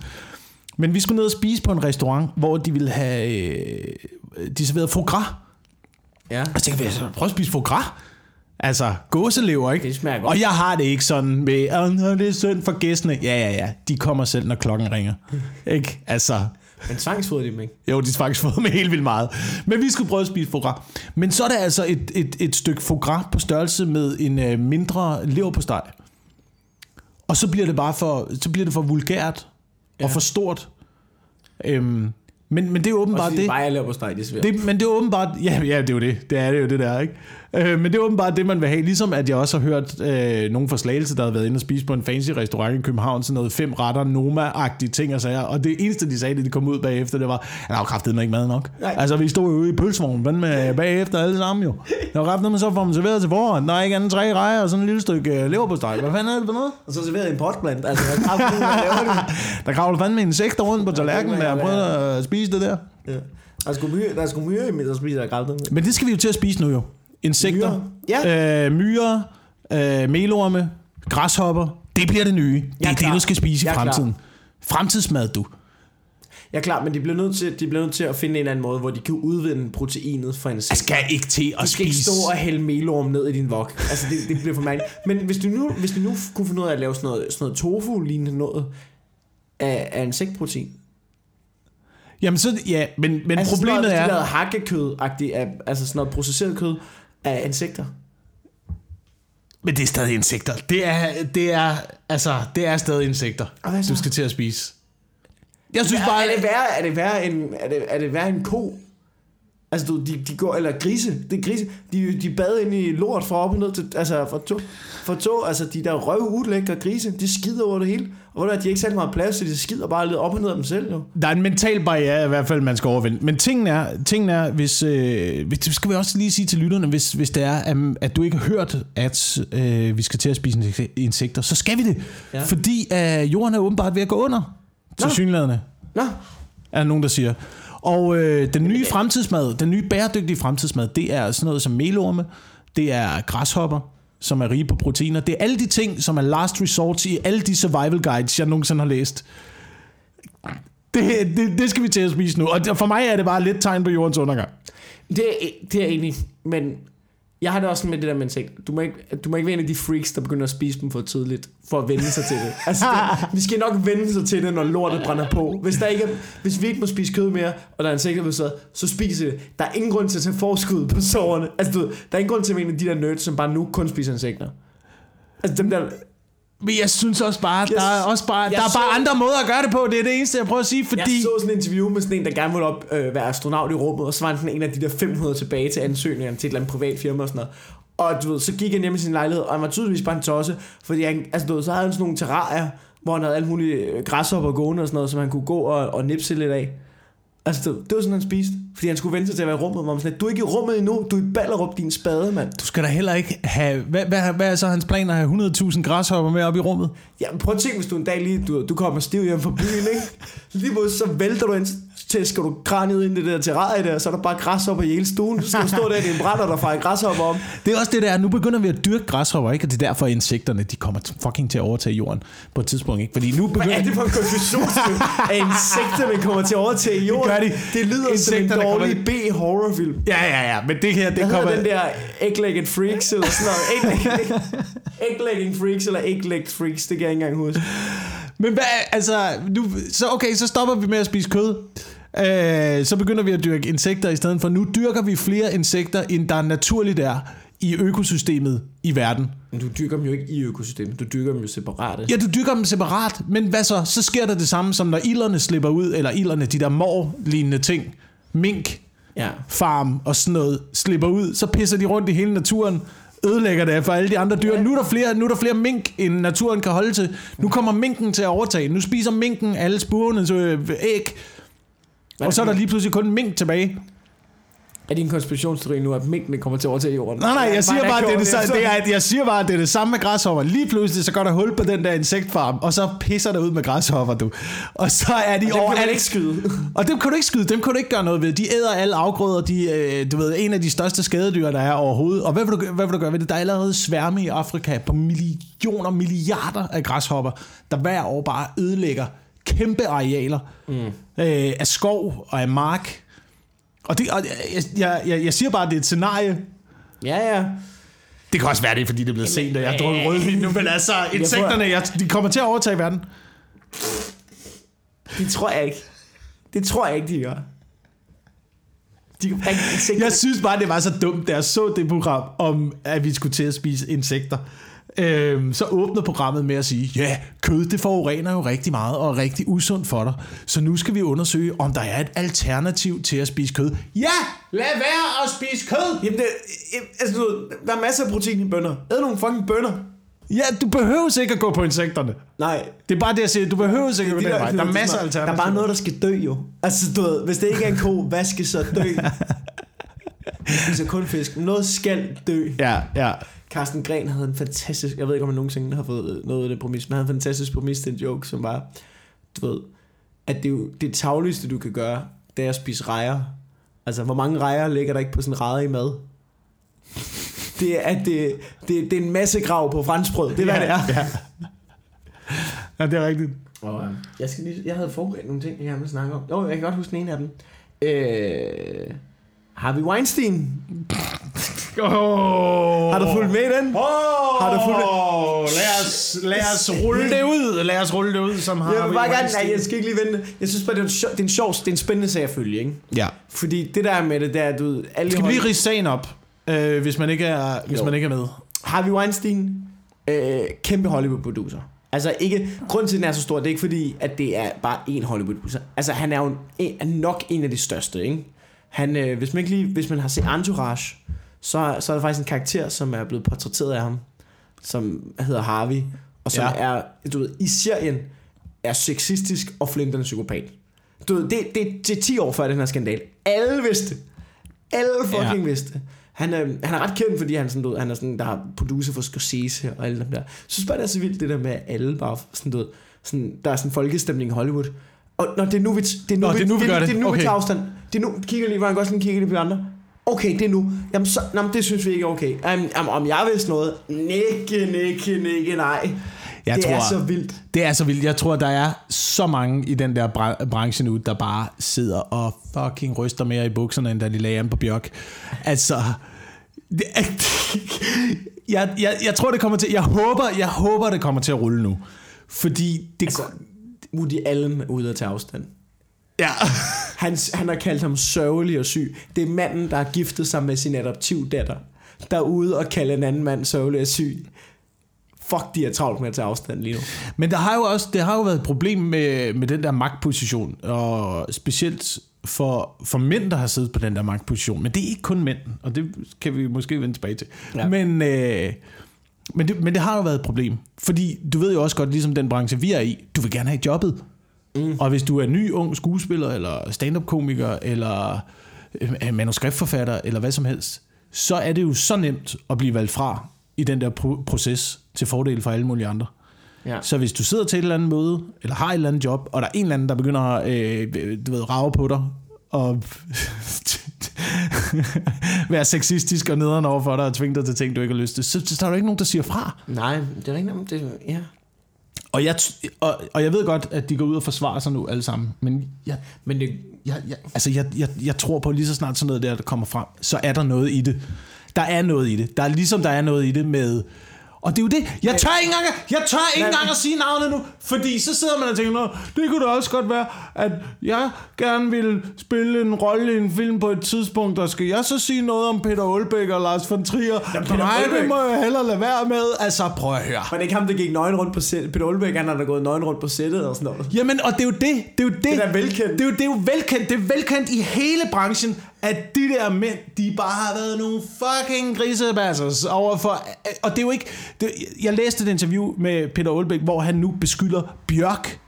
Men vi skulle ned og spise på en restaurant, hvor de ville have... Øh, de serverede foie gras. Ja. Og så tænkte jeg, prøv at spise foie gras. Altså, gåselever, ikke? Det smager godt. Og jeg har det ikke sådan med, at det er synd for gæstene. Ja, ja, ja. De kommer selv, når klokken ringer. <laughs> ikke? Altså... Men tvangsfodrer de dem ikke? Jo, de tvangsfodrer med helt vildt meget. Men vi skulle prøve at spise foie gras. Men så er der altså et, et, et stykke foie gras på størrelse med en øh, mindre leverpostej. Og så bliver det bare for, så bliver det for vulgært ja. og for stort. Øhm, men, men det er åbenbart det. Bare jeg laver på steg, det det, men det er åbenbart... Ja, ja, det er jo det. Det er det jo det der, ikke? Øh, men det er åbenbart det, man vil have. Ligesom at jeg også har hørt øh, nogen fra Slagelse, der har været inde og spise på en fancy restaurant i København, sådan noget fem retter, Noma-agtige ting og sager. Og det eneste, de sagde, det de kom ud bagefter, det var, at der var kraftigt ikke mad nok. Nej. Altså, vi stod jo ude i pølsevognen med bagefter alle sammen jo. Der var kraftigt, men så får man serveret til forhånd. Der er ikke andet tre rejer og sådan et lille stykke øh, leverpostej. Hvad fanden er det for noget? Og så serveret en potbland. Altså, laver det. <laughs> Der kravler fandme insekter rundt på tallerkenen, der prøvede at spise det der. Ja. Der er sgu myre, der er sgu myre i mit, der spiser kraftigt. Men det skal vi jo til at spise nu jo. Insekter, Myrer? Ja. øh, myrer, øh, melorme, græshopper. Det bliver det nye. Det Jeg er, er det, du skal spise i Jeg er klar. fremtiden. Fremtidsmad, du. Ja, klar, men de bliver, nødt til, de bliver nødt til at finde en eller anden måde, hvor de kan udvinde proteinet fra Jeg insekter. skal ikke til at Du skal ikke spise... stå og hælde melorm ned i din vok. Altså, det, det bliver for mærkeligt. Men hvis du, nu, hvis du nu kunne finde ud af at lave sådan noget, sådan noget tofu-lignende noget af, af insektprotein. Jamen så, ja, men, men altså, problemet sådan noget, er... Hvis de lavede hakkekød af, altså sådan noget processeret kød af insekter. Men det er stadig insekter. Det er, det er, altså, det er stadig insekter, du skal til at spise. Jeg synes er, bare... er, det værre, er, det værre en, er, det, er det værre en ko? Altså, du, de, de går, eller grise, det er grise, de, de bad ind i lort fra op og ned til, altså fra to, fra to, altså de der røv ulækre grise, de skider over det hele. Og hvor der, de ikke særlig meget plads, så de skider bare lidt op og ned af dem selv, jo. Der er en mental barriere i hvert fald, man skal overvinde. Men tingen er, tingen er hvis, øh, hvis, skal vi også lige sige til lytterne, hvis, hvis det er, at, at du ikke har hørt, at øh, vi skal til at spise insek- insekter, så skal vi det. Ja. Ja. Fordi øh, jorden er åbenbart ved at gå under. Til Nå. synlædende, Nå, er der nogen, der siger. Og øh, den nye fremtidsmad, den nye bæredygtige fremtidsmad, det er sådan noget som melorme, det er græshopper, som er rige på proteiner. Det er alle de ting, som er last resort i alle de survival guides, jeg nogensinde har læst. Det, det, det skal vi til at spise nu. Og for mig er det bare lidt tegn på jordens undergang. det er, det er i, men jeg har det også med det der insekt. Du må, ikke, du må ikke være en af de freaks, der begynder at spise dem for tidligt, for at vende sig til det. <laughs> Altså, det, vi skal nok vende sig til det, når lortet brænder på. Hvis, der ikke er, hvis vi ikke må spise kød mere, og der er insekter ved så, så spiser det. Der er ingen grund til at tage forskud på sårene. Altså, du, der er ingen grund til at være en af de der nerds, som bare nu kun spiser insekter. Altså dem der... Men jeg synes også bare, Jeg- der er også bare, jeg der er bare så- andre måder at gøre det på. Det er det eneste, jeg prøver at sige, Fordi... Jeg så sådan en interview med sådan en, der gerne ville op, øh, være astronaut i rummet, og så var han en af de der 500 tilbage til ansøgningerne til et eller andet privat firma og sådan noget. Og du ved, så gik han hjem i sin lejlighed, og han var tydeligvis bare en tosse, fordi han, altså, du ved, så havde han sådan nogle terrarier, hvor han havde alle mulige øh, græshopper gående og sådan noget, som han kunne gå og, og nipse lidt af. Altså, det, det var sådan, han spiste. Fordi han skulle vente sig til at være i rummet, hvor man sådan, du er ikke i rummet endnu, du er i Ballerup, din spade, mand. Du skal da heller ikke have... Hvad, hvad, hvad er så hans plan at have 100.000 græshopper med op i rummet? Ja, prøv at tænke, hvis du en dag lige, du, du kommer stiv hjem fra byen, ikke? <laughs> Lige pludselig så vælter du ind skal du kraniet ind i det der terrarie der, så er der bare græshopper i hele stuen. Så skal du stå der i din brænder, der fejrer græshopper om. Det er også det der, nu begynder vi at dyrke græshopper, ikke? Og det er derfor, insekterne, de kommer fucking til at overtage jorden på et tidspunkt, ikke? Fordi nu Hvad begynder... er det for en konspirationsteori, at insekterne kommer til at overtage jorden? Det de. det lyder som en Insekterne kommer dårlig B-horrorfilm. Ja, ja, ja, men det her, det Hvad kommer... den der Egg-Legged Freaks eller sådan noget? Egg- <laughs> Egg-Legging Freaks eller Egg-Legged Freaks, det kan jeg ikke engang huske. Men hvad, altså, nu, så okay, så stopper vi med at spise kød. Øh, så begynder vi at dyrke insekter i stedet for. Nu dyrker vi flere insekter, end der naturligt er i økosystemet i verden. Men du dyrker dem jo ikke i økosystemet, du dyrker dem jo separate. Ja, du dyrker dem separat, men hvad så? Så sker der det samme, som når ilderne slipper ud, eller ilderne, de der mor-lignende ting, mink, Ja. farm og sådan noget, slipper ud, så pisser de rundt i hele naturen, ødelægger det for alle de andre dyr. Ja. Nu er der flere, nu er der flere mink, end naturen kan holde til. Nu kommer minken til at overtage. Nu spiser minken alle spurvenes øh, æg, og så er der lige pludselig kun mink tilbage. Er det en konspirationsteori nu, at minkene kommer til at overtage jorden? Nej, nej, jeg siger bare, det er det, så, det er, jeg siger bare, at det er det samme med græshopper. Lige pludselig, så går der hul på den der insektfarm, og så pisser der ud med græshopper, du. Og så er de Dem over kan alt. ikke skyde. <laughs> Og dem kan du ikke skyde, dem kan du ikke gøre noget ved. De æder alle afgrøder, de, øh, du ved, en af de største skadedyr, der er overhovedet. Og hvad vil, du, hvad vil du gøre ved det? Der er allerede sværme i Afrika på millioner, milliarder af græshopper, der hver år bare ødelægger kæmpe arealer mm. øh, af skov og af mark. Og, det, og jeg, jeg, jeg, jeg siger bare, at det er et scenarie. Ja, ja. Det kan også være det, fordi det er blevet sent, og jeg har drukket rødvin nu, men altså, insekterne, jeg, de kommer til at overtage verden. Det tror jeg ikke. Det tror jeg ikke, de gør. De, insekter, Jeg synes bare, det var så dumt, da jeg så det program, om at vi skulle til at spise insekter. Øhm, så åbner programmet med at sige, ja, kød det forurener jo rigtig meget og er rigtig usundt for dig. Så nu skal vi undersøge, om der er et alternativ til at spise kød. Ja, lad være at spise kød! Jamen, det, altså, der er masser af protein i bønner. Æd nogle fucking bønner. Ja, du behøver ikke at gå på insekterne. Nej. Det er bare det, jeg siger. Du behøver ikke at gå den vej. Der er masser af alternativer. Der er bare noget, der skal dø jo. Altså, du ved, hvis det ikke er en ko, hvad skal så dø? <laughs> Jeg spiser kun fisk. Noget skal dø. Ja, ja. Carsten Gren havde en fantastisk, jeg ved ikke om han nogensinde har fået noget af det præmis, men han havde en fantastisk præmis til en joke, som var, du ved, at det, er jo, det tagligste du kan gøre, det er at spise rejer. Altså, hvor mange rejer ligger der ikke på sådan en i mad? Det er, at det, det, det er en masse grav på franskbrød. Det er, hvad ja, det er. Ja. ja, det er rigtigt. Og, øh, jeg, skal lige, jeg havde forberedt nogle ting, jeg gerne vil snakke om. Jo, jeg kan godt huske den ene af dem. Øh, Harvey Weinstein. Oh. Har du fulgt med i den? Oh. Har du fulgt lad os, lad os rulle det ud. Lad os rulle det ud, som har Jeg vil bare gerne, nej, jeg skal ikke lige vente. Jeg synes bare, det er en, sjov, det er en sjov, det er en spændende sag at følge, ikke? Ja. Fordi det der med det, der er, du ved, alle Skal vi lige rise sagen op, øh, hvis, man ikke er, hvis Jo. man ikke er med? Harvey Weinstein, øh, kæmpe Hollywood-producer. Altså ikke, grunden til, at den er så stor, det er ikke fordi, at det er bare en Hollywood-producer. Altså han er jo en, er nok en af de største, ikke? Han, øh, hvis, man ikke lige, hvis man har set Entourage, så, så er der faktisk en karakter, som er blevet portrætteret af ham, som hedder Harvey, og som Ja. er, du ved, i serien, er sexistisk og flinterne psykopat. Du ved, det, det, det er 10 år før den her skandal. Alle vidste. Alle fucking Ja. vidste. Han, øh, han er ret kendt, fordi han, sådan, du ved, han er sådan, der er producer for Scorsese og alle dem der. Jeg synes bare, det er så vildt, det der med at alle bare, sådan, du ved, sådan, der er sådan en folkestemning i Hollywood. Og når det er nu, vi, det er nu, Nå, det er nu, vi det. Det er nu, Okay. vi tager afstand. Det er nu, kigger lige, hvor han godt sådan kigger lige på de andre. Okay, det er nu. Jamen, så, jamen, det synes vi ikke er okay. Jamen, jamen, om jeg vidste noget? Nikke, nikke, nikke, nej. Jeg det tror, er så vildt. Det er så vildt. Jeg tror, der er så mange i den der bra- branche nu, der bare sidder og fucking ryster mere i bukserne, end da de lagde an på Bjørk. Altså... Det <laughs> jeg, jeg, jeg tror, det kommer til... Jeg håber, jeg håber, det kommer til at rulle nu. Fordi det... Altså, Woody Allen ude at tage afstand. ja. Han, han har kaldt ham sørgelig og syg. Det er manden, der har giftet sig med sin adoptivdatter, der er ude og kalde en anden mand sørgelig og syg. Fuck, de er travlt med at tage afstand lige nu. Men der har jo også det har jo været et problem med, med den der magtposition, og specielt for, for mænd, der har siddet på den der magtposition. Men det er ikke kun mænd, og det kan vi måske vende tilbage til. Ja. Ja. Men, øh, men, det, men det har jo været et problem. Fordi du ved jo også godt, ligesom den branche, vi er i, du vil gerne have jobbet. Mm. Og hvis du er ny, ung skuespiller, eller stand-up-komiker, eller øh, manuskriptforfatter, eller hvad som helst, så er det jo så nemt at blive valgt fra i den der pro- proces til fordel for alle mulige andre. Ja. Så hvis du sidder til et eller andet møde, eller har et eller andet job, og der er en eller anden, der begynder at øh, du ved, rave på dig, og <laughs> være sexistisk og nederen over for dig, og tvinge dig til ting, du ikke har lyst til, så, så er der ikke nogen, der siger fra. Nej, det er rigtigt. Det, ja. Og jeg, og, og jeg ved godt, at de går ud og forsvarer sig nu alle sammen, men jeg, Men det, jeg, jeg, altså jeg, jeg, jeg tror på, at lige så snart sådan noget der, der kommer frem, så er der noget i det. Der er noget i det. Der er ligesom der er noget i det med... Og det er jo det. Jeg tør ikke engang, jeg tør ikke engang at sige navnet nu, fordi så sidder man og tænker, Nå, det kunne da også godt være, at jeg gerne vil spille en rolle i en film på et tidspunkt, og skal jeg så sige noget om Peter Olbæk og Lars von Trier? Peter Nej, det Aalbæk. må jeg hellere lade være med. Altså, prøv at høre. var det ikke ham, der gik nøgen rundt på sættet? Peter Olbæk, han har da gået nøgen rundt på sættet og sådan noget. Jamen, og det er jo det. Det er jo det. Det er velkendt. Det er jo, det er jo velkendt. Det er velkendt i hele branchen, at de der mænd, de bare har været nogle fucking grisebassers overfor... Og det er jo ikke... Det, jeg læste et interview med Peter Olbæk, hvor han nu beskylder Bjørk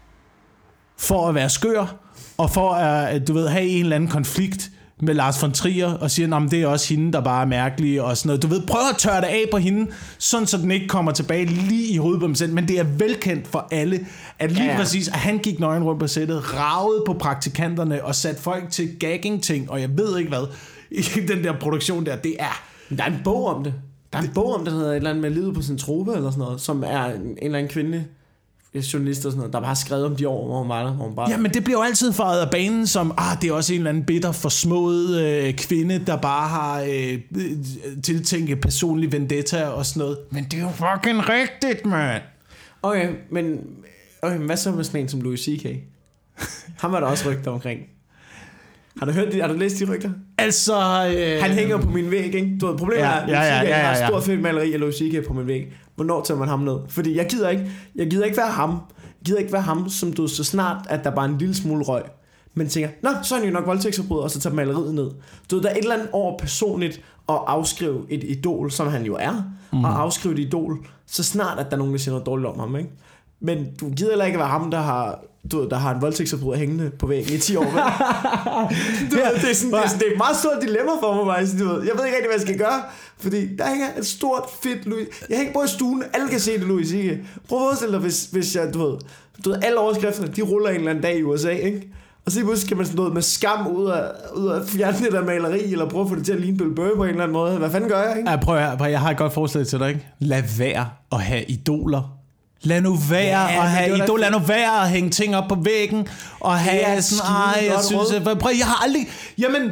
for at være skør, og for at, du ved, have en eller anden konflikt med Lars von Trier, og siger, at det er også hende, der bare er mærkelig, og sådan noget. Du ved, prøv at tørre det af på hende, sådan så den ikke kommer tilbage lige i hovedet på dem selv. Men det er velkendt for alle, at lige Ja, ja, ja. ja. præcis, at han gik nøgen rundt på sættet, ragede på praktikanterne, og satte folk til gagging-ting, og jeg ved ikke hvad, i <laughs> den der produktion der, det er... Der er en bog om det. Der er en bog om det, der hedder et eller andet med livet på sin trope, eller sådan noget, som er en, en eller anden kvinde journalist og sådan noget, der bare har skrevet om de år, hvor hun var der, hvor hun bare... Jamen, det bliver jo altid faret af banen som, ah, det er også en eller anden bitter, forsmået øh, kvinde, der bare har øh, øh, tiltænkt personlig vendetta og sådan noget. Men det er jo fucking rigtigt, mand. Okay, men okay, men hvad så med sådan en som Louis C.K.? Han var der også rygter omkring. Har du hørt det? Har du læst de rygter? Altså... Øh, Han hænger på min væg, ikke? Du ved, problemet Ja, er, at ja, ja, ja, ja, har ja. et stort fedt maleri af Louis CK på min væg. Hvornår tager man ham ned? Fordi jeg gider ikke, jeg gider ikke være ham. Jeg gider ikke være ham, som du så snart, at der bare er en lille smule røg. Men tænker, nå, så er han jo nok voldtægtsforbryder, og så tager maleriet ned. Du ved, der er et eller andet over personligt at afskrive et idol, som han jo er, mm. og afskrive et idol, så snart, at der er nogen, der siger noget dårligt om ham, ikke? Men du gider heller ikke være ham, der har, du ved, der har en voldtægtsforbryder hængende på væggen i 10 år. vel? <laughs> <laughs> du ved, det, er sådan, det, er sådan, det er et meget stort dilemma for mig, faktisk. Du ved. Jeg ved ikke rigtig, hvad jeg skal gøre. Fordi der hænger et stort, fedt Louis... Jeg hænger på i stuen. Alle kan se det, Louis ikke? Prøv at forestille dig, hvis, hvis jeg, du ved... Du ved, alle overskrifterne, de ruller en eller anden dag i USA, ikke? Og så pludselig kan man sådan noget med skam ud af, ud af fjerne det der maleri, eller prøve at få det til at ligne Bill Burr på en eller anden måde. Hvad fanden gør jeg, ikke? Ja, prøv, at- jeg har et godt forslag til dig, ikke? Lad være at have idoler. Lad nu være Ja, ja, at have idol. Lad nu være at hænge ting op på væggen. Og have er sådan, ej, jeg synes... At, prøv, jeg har aldrig... Jamen...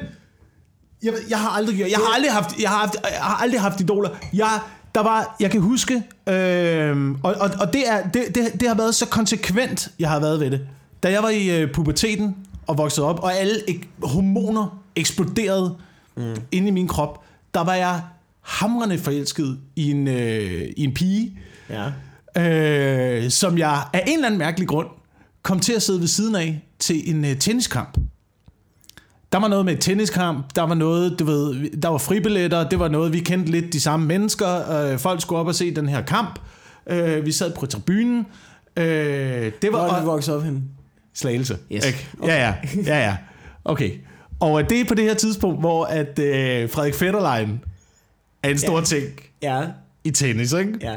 Jeg, jeg har aldrig gjort... Jeg har aldrig haft, jeg har haft, jeg har aldrig haft idoler. Jeg, der var, jeg kan huske, øh, og, og, og det, er, det, det, det har været så konsekvent, jeg har været ved det. Da jeg var i øh, puberteten og voksede op, og alle ek, hormoner eksploderede mm. inde i min krop, der var jeg hamrende forelsket i en, øh, i en pige, Ja. Øh, som jeg af en eller anden mærkelig grund kom til at sidde ved siden af til en øh, tenniskamp. Der var noget med et tenniskamp, der var noget, du ved, der var fribilletter, det var noget, vi kendte lidt de samme mennesker, øh, folk skulle op og se den her kamp, øh, vi sad på tribunen, øh, det var... Hvor er du vokset op henne? Slagelse. Yes. Ikke? Ja, ja, ja, ja. Okay. Og øh, det er på det her tidspunkt, hvor at øh, Frederik Fetterlein er en stor Ja. ting Ja, i tennis, ikke? ja.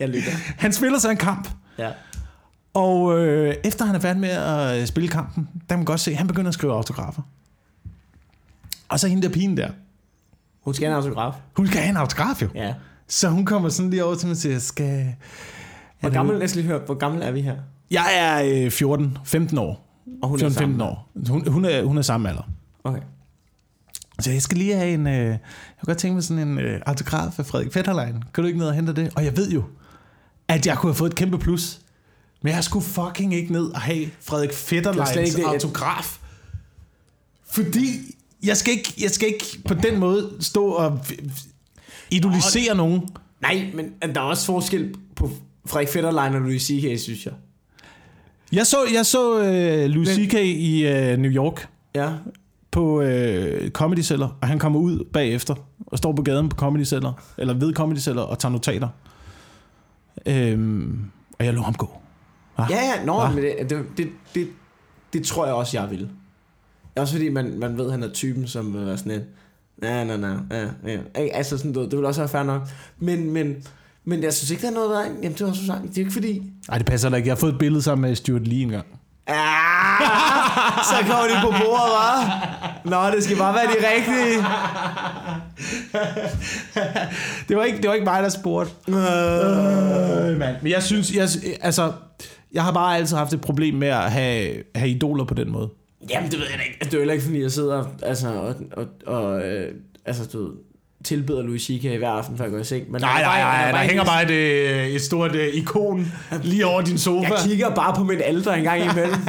Jeg lytter. <laughs> Han spiller så en kamp, Ja. og øh, efter han er færdig med at øh, spille kampen, der kan man godt se, at han begynder at skrive autografer. Og så hende der pigen der, Hun skal have en autograf. hun skal have en autograf jo. Ja. Så hun kommer sådan lige over til mig og siger, skal... Hvor Er gammel, jeg skal lige høre, hvor gammel er vi her? Jeg er øh, 14, 15 år. Og hun er 14-15 sammen. år. Hun, hun, er, hun er samme alder. Okay. Så jeg skal lige have en... Øh, jeg kunne godt tænke mig sådan en øh, autograf af Frederik Fetterlein. Kan du ikke ned og hente det? Og jeg ved jo, at jeg kunne have fået et kæmpe plus. Men jeg skulle fucking ikke ned og have Frederik Fetterleins autograf. Fordi jeg skal, ikke, jeg skal ikke på den måde stå og idolisere nogen. Nej, men der er også forskel på Frederik Fetterlein og Louis C.K., synes jeg. Jeg så, jeg så øh, Louis C.K. i øh, New York Ja. på øh, Comedy Cellar, og han kommer ud bagefter og står på gaden på Comedy Cellar, eller ved Comedy Cellar og tager notater. Øhm, og jeg lå ham gå. Ja, ja, nå, Hva? men det, det, det, det, det tror jeg også, jeg vil. Også fordi man, man ved, at han er typen, som vil være sådan en... Nej, nej, nej, ja, ja. Altså sådan, du det vil også være fair nok. Men, men, men jeg synes ikke, der er noget der. Jamen, det var så sagt. Det er ikke fordi... Nej, det passer da ikke. Jeg har fået et billede sammen med Stuart Lee engang. Ah, så kommer de på bordet, hva'? Nå, det skal bare være de rigtige. Det var ikke, det var ikke mig, der spurgte. Øh, mand. Men jeg synes, jeg, altså, jeg har bare altid haft et problem med at have, have idoler på den måde. Jamen, det ved jeg da ikke. Altså, det er jo heller ikke, fordi jeg sidder altså, og, og, og øh, altså, du ved, tilbeder Louis C.K. hver aften, før jeg går i seng. Men Nej, nej, nej, er der bare hænger bare et, øh, et stort øh, ikon lige over din sofa. Jeg kigger bare på mit alter en gang imellem. <laughs>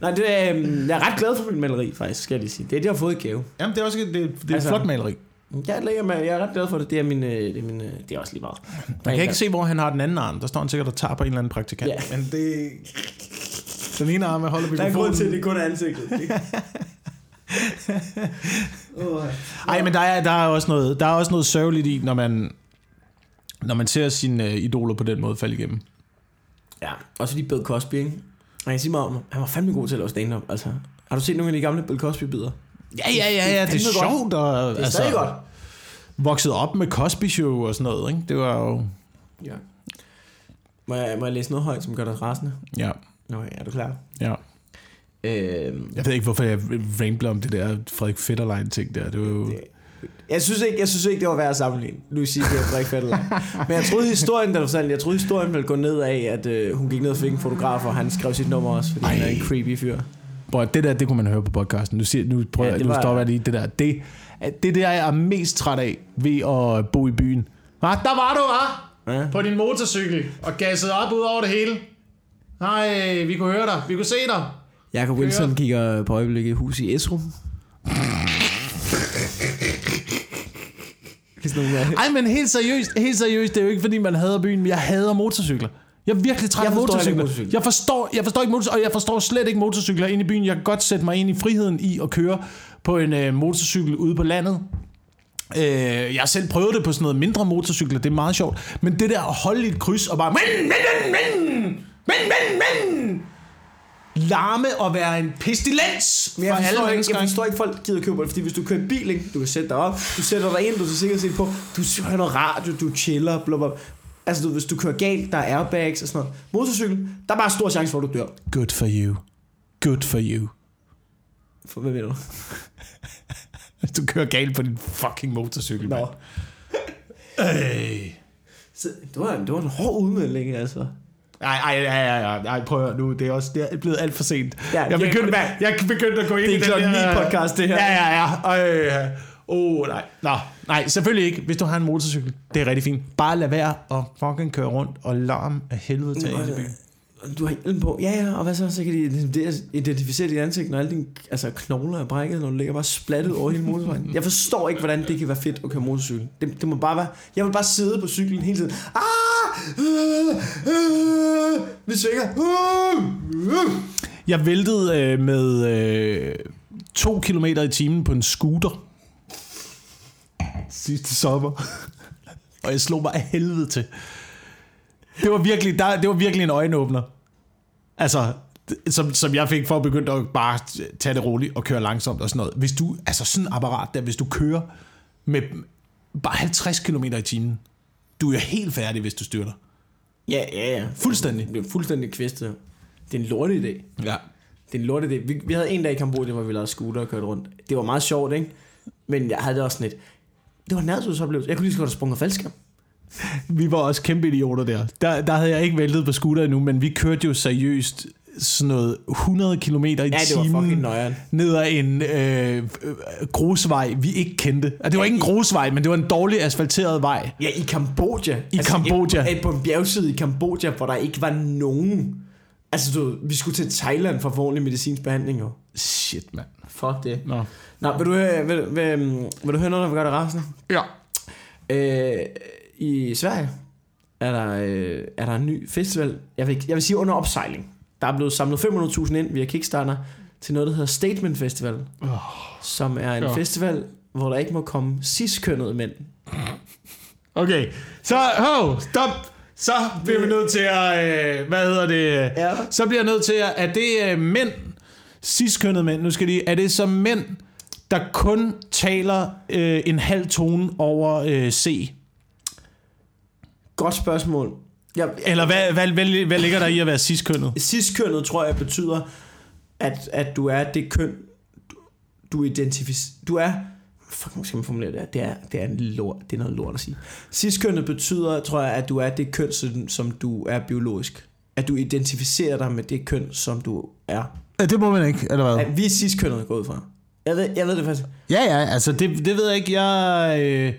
Nej, det er, øhm, jeg er ret glad for min maleri, faktisk, skal jeg lige sige. Det er det, jeg har fået i gave. Jamen, det er også et, det, det er et Altså- flot maleri. Jeg, lægger med, jeg er ret glad for det. Det er, min, øh, det er, min, øh, det er også lige meget. Man kan ikke se, hvor han har den anden arm. Der står han sikkert og tager på en eller anden praktikant. Ja. Men det... Den ene arm er holder Der er grund til, at mikrofonen. det kun er ansigtet. <laughs> Ej, men der er, der er også noget, der er også noget sørgeligt i, når man, når man ser sine øh, idoler på den måde falde igennem. Ja, også fordi Bill Cosby, ikke? Og jeg siger mig om, han var fandme god til at lave stand-up. Altså, har du set nogle af de gamle Bill Cosby-bidder? Ja, ja, ja, ja, det er fandme godt. sjovt. Og, Det er stadig godt. Vokset op med Cosby Show og sådan noget, ikke? Det var jo... Ja. Må jeg, må jeg læse noget højt, som gør dig rasende? Ja, Okay, er du klar? ja. Øhm, Jeg ved ikke, hvorfor jeg rambler om det der Frederik Fetterlein-ting der. Det var jo... det- jeg synes, ikke, jeg synes ikke, det var værd at sammenligne Louis C.K. og Frederik Fetterlein. Men jeg troede historien, du fortalte, jeg troede historien ville gå ned af, at øh, hun gik ned og fik en fotograf, og han skrev sit nummer også, fordi Ej. han er en creepy fyr. At- det der, det kunne man høre på podcasten. Nu, siger, nu prøver Ja, det nu var- stopper jeg lige det der. Det, det der, jeg er mest træt af ved at bo i byen. Ah, der var du! Ja. På din motorcykel og gassede op ud over det hele. Nej, vi kunne høre dig. Vi kunne se dig. Jakob Wilson kigger på øjeblikket hus i Esrum. Ej, men helt seriøst, helt seriøst, det er jo ikke fordi, man hader byen, men jeg hader motorcykler. Jeg er virkelig træt af motorcykler. motorcykler. Jeg forstår, jeg forstår ikke motorcykler, og jeg forstår slet ikke motorcykler ind i byen. Jeg kan godt sætte mig ind i friheden i at køre på en øh, motorcykel ude på landet. Øh, jeg har selv prøvet det på sådan noget mindre motorcykler, det er meget sjovt. Men det der at holde i et kryds og bare... Men, men, men, men, men, men, men, larme og være en pestilens Men jeg forstår, ikke, jeg forstår ikke, folk gider købe det, fordi hvis du kører bil, ikke, du kan sætte dig op, du sætter dig ind, du er sikkert set på, du hører noget radio, du chiller, bla, bla. Altså, du, hvis du kører galt, der er airbags og sådan noget. Motorcykel, der er bare stor chance for, at du dør. Good for you. Good for you. For hvad ved du? Hvis <laughs> du kører galt på din fucking motorcykel, Nå. Hey. Så, det, var, det var en hård udmelding, altså. Nej, ej, ej, ej, ej, prøv at nu, det er også det er blevet alt for sent. Ja, jeg, begyndte, jeg, jeg begyndte at gå ind i den Det er podcast, det her. Ja, ja, ja. Ej, oh, nej. Nå, nej, selvfølgelig ikke, hvis du har en motorcykel. Det er rigtig fint. Bare lad være at fucking køre rundt og larm af helvede til byen. Du har hjelm på. Ja, ja, og hvad så? Så kan de identificere dit ansigt, når alle dine altså, knogler er brækket, når du ligger bare splattet over hele motorvejen. Jeg forstår ikke, hvordan det kan være fedt at køre motorcykel. Det, det må bare være... Jeg vil bare sidde på cyklen hele tiden. Ah! Vi svinger. Jeg væltede øh, med øh, to kilometer i timen på en scooter sidste sommer. og jeg slog mig af helvede til. Det var virkelig, der, det var virkelig en øjenåbner. Altså, som, som jeg fik for at begynde at bare tage det roligt og køre langsomt og sådan noget. Hvis du, altså sådan en apparat der, hvis du kører med bare 50 km i timen, du er helt færdig, hvis du styrter. Ja, ja, ja. Fuldstændig. Det er fuldstændig kvistet. Det er en lorte idé. Ja. Det er en lorte idé. Vi, vi havde en dag i Kambodja, hvor vi lavede scooter og kørte rundt. Det var meget sjovt, ikke? Men jeg havde det også lidt. Det var en nærhedsoplevelse. Jeg kunne lige så godt have sprunget faldskærm. Vi var også kæmpe idioter der. der. Der havde jeg ikke væltet på scooter endnu, men vi kørte jo seriøst sådan noget 100 km i timen ja, ned ad en øh, grusvej, vi ikke kendte. Altså, det var ikke en grusvej, men det var en dårlig asfalteret vej. Ja, i Kambodja. I altså, Kambodja. Et, på en bjergside i Kambodja, hvor der ikke var nogen... Altså, du, vi skulle til Thailand for ordentlig medicinsk behandling, jo. Shit, mand. Fuck det. Nå. Nå, vil du, høre, vil, vil, vil du høre noget, der vil gøre det rasende? Ja. Øh, I Sverige er der, øh, er der en ny festival. Jeg vil, jeg vil sige under opsejling. Der er blevet samlet 500.000 ind via Kickstarter til noget, der hedder Statement Festival. Oh, som er en ja. festival, hvor der ikke må komme cis-kønnede mænd. Okay, så ho, stop. Så bliver vi nødt til at, øh, hvad hedder det? Ja. Så bliver jeg nødt til at, er det øh, mænd, cis-kønnede mænd, nu skal de, er det så mænd, der kun taler øh, en halv tone over øh, C? Godt spørgsmål. Jeg, Eller hvad, hvad, hvad, hvad ligger der i at være cis-kønnet? Cis-kønnet tror jeg betyder, at, at du er det køn, du, du identificerer... Du er... Fuck, skal man formulere det Det er, det er, en lort, det er noget lort at sige. Cis-kønnet betyder, tror jeg, at du er det køn, som, som du er biologisk. At du identificerer dig med det køn, som du er. Ja, det må man ikke, eller hvad? At vi er cis-kønnet gået fra. Jeg ved, jeg ved det faktisk. Ja, ja, altså det, det ved jeg ikke. Jeg, øh,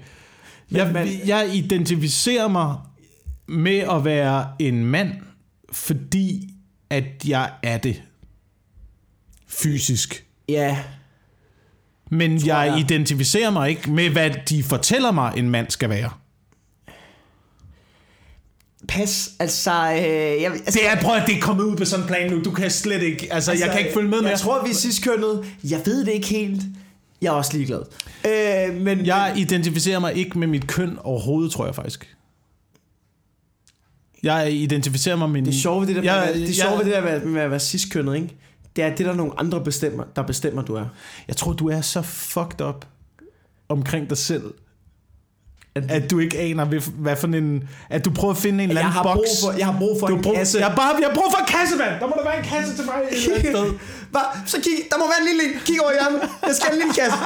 jeg, men, jeg identificerer mig med at være en mand, fordi at jeg er det. Fysisk. Ja. Men jeg, jeg identificerer mig ikke med, hvad de fortæller mig, en mand skal være. Pas, altså... Øh, jeg, altså det er, prøv at det er kommet ud på sådan en plan nu. Du kan slet ikke... Altså, altså jeg kan ikke følge med mere. Jeg tror, vi er sidst kønnet. Jeg ved det ikke helt. Jeg er også ligeglad. Øh, men, jeg identificerer mig ikke med mit køn overhovedet, tror jeg faktisk. Jeg identificerer mig med min... Det er sjovt ved det der, jeg, med, det, er sjovt ved det der med, med at være cis-kønnet, ikke? Det er det, der nogle andre bestemmer, der bestemmer, du er. Jeg tror, du er så fucked up omkring dig selv, at, at du ikke aner, hvad for en... At du prøver at finde en eller anden boks. For, jeg har brug for du en brug, kasse. Jeg har, bare, jeg har brug for en kasse, mand! Der må der være en kasse til mig. sted. <laughs> Bare, så kig, der må være en lille Kig over hjørnet. Jeg skal have en lille kasse.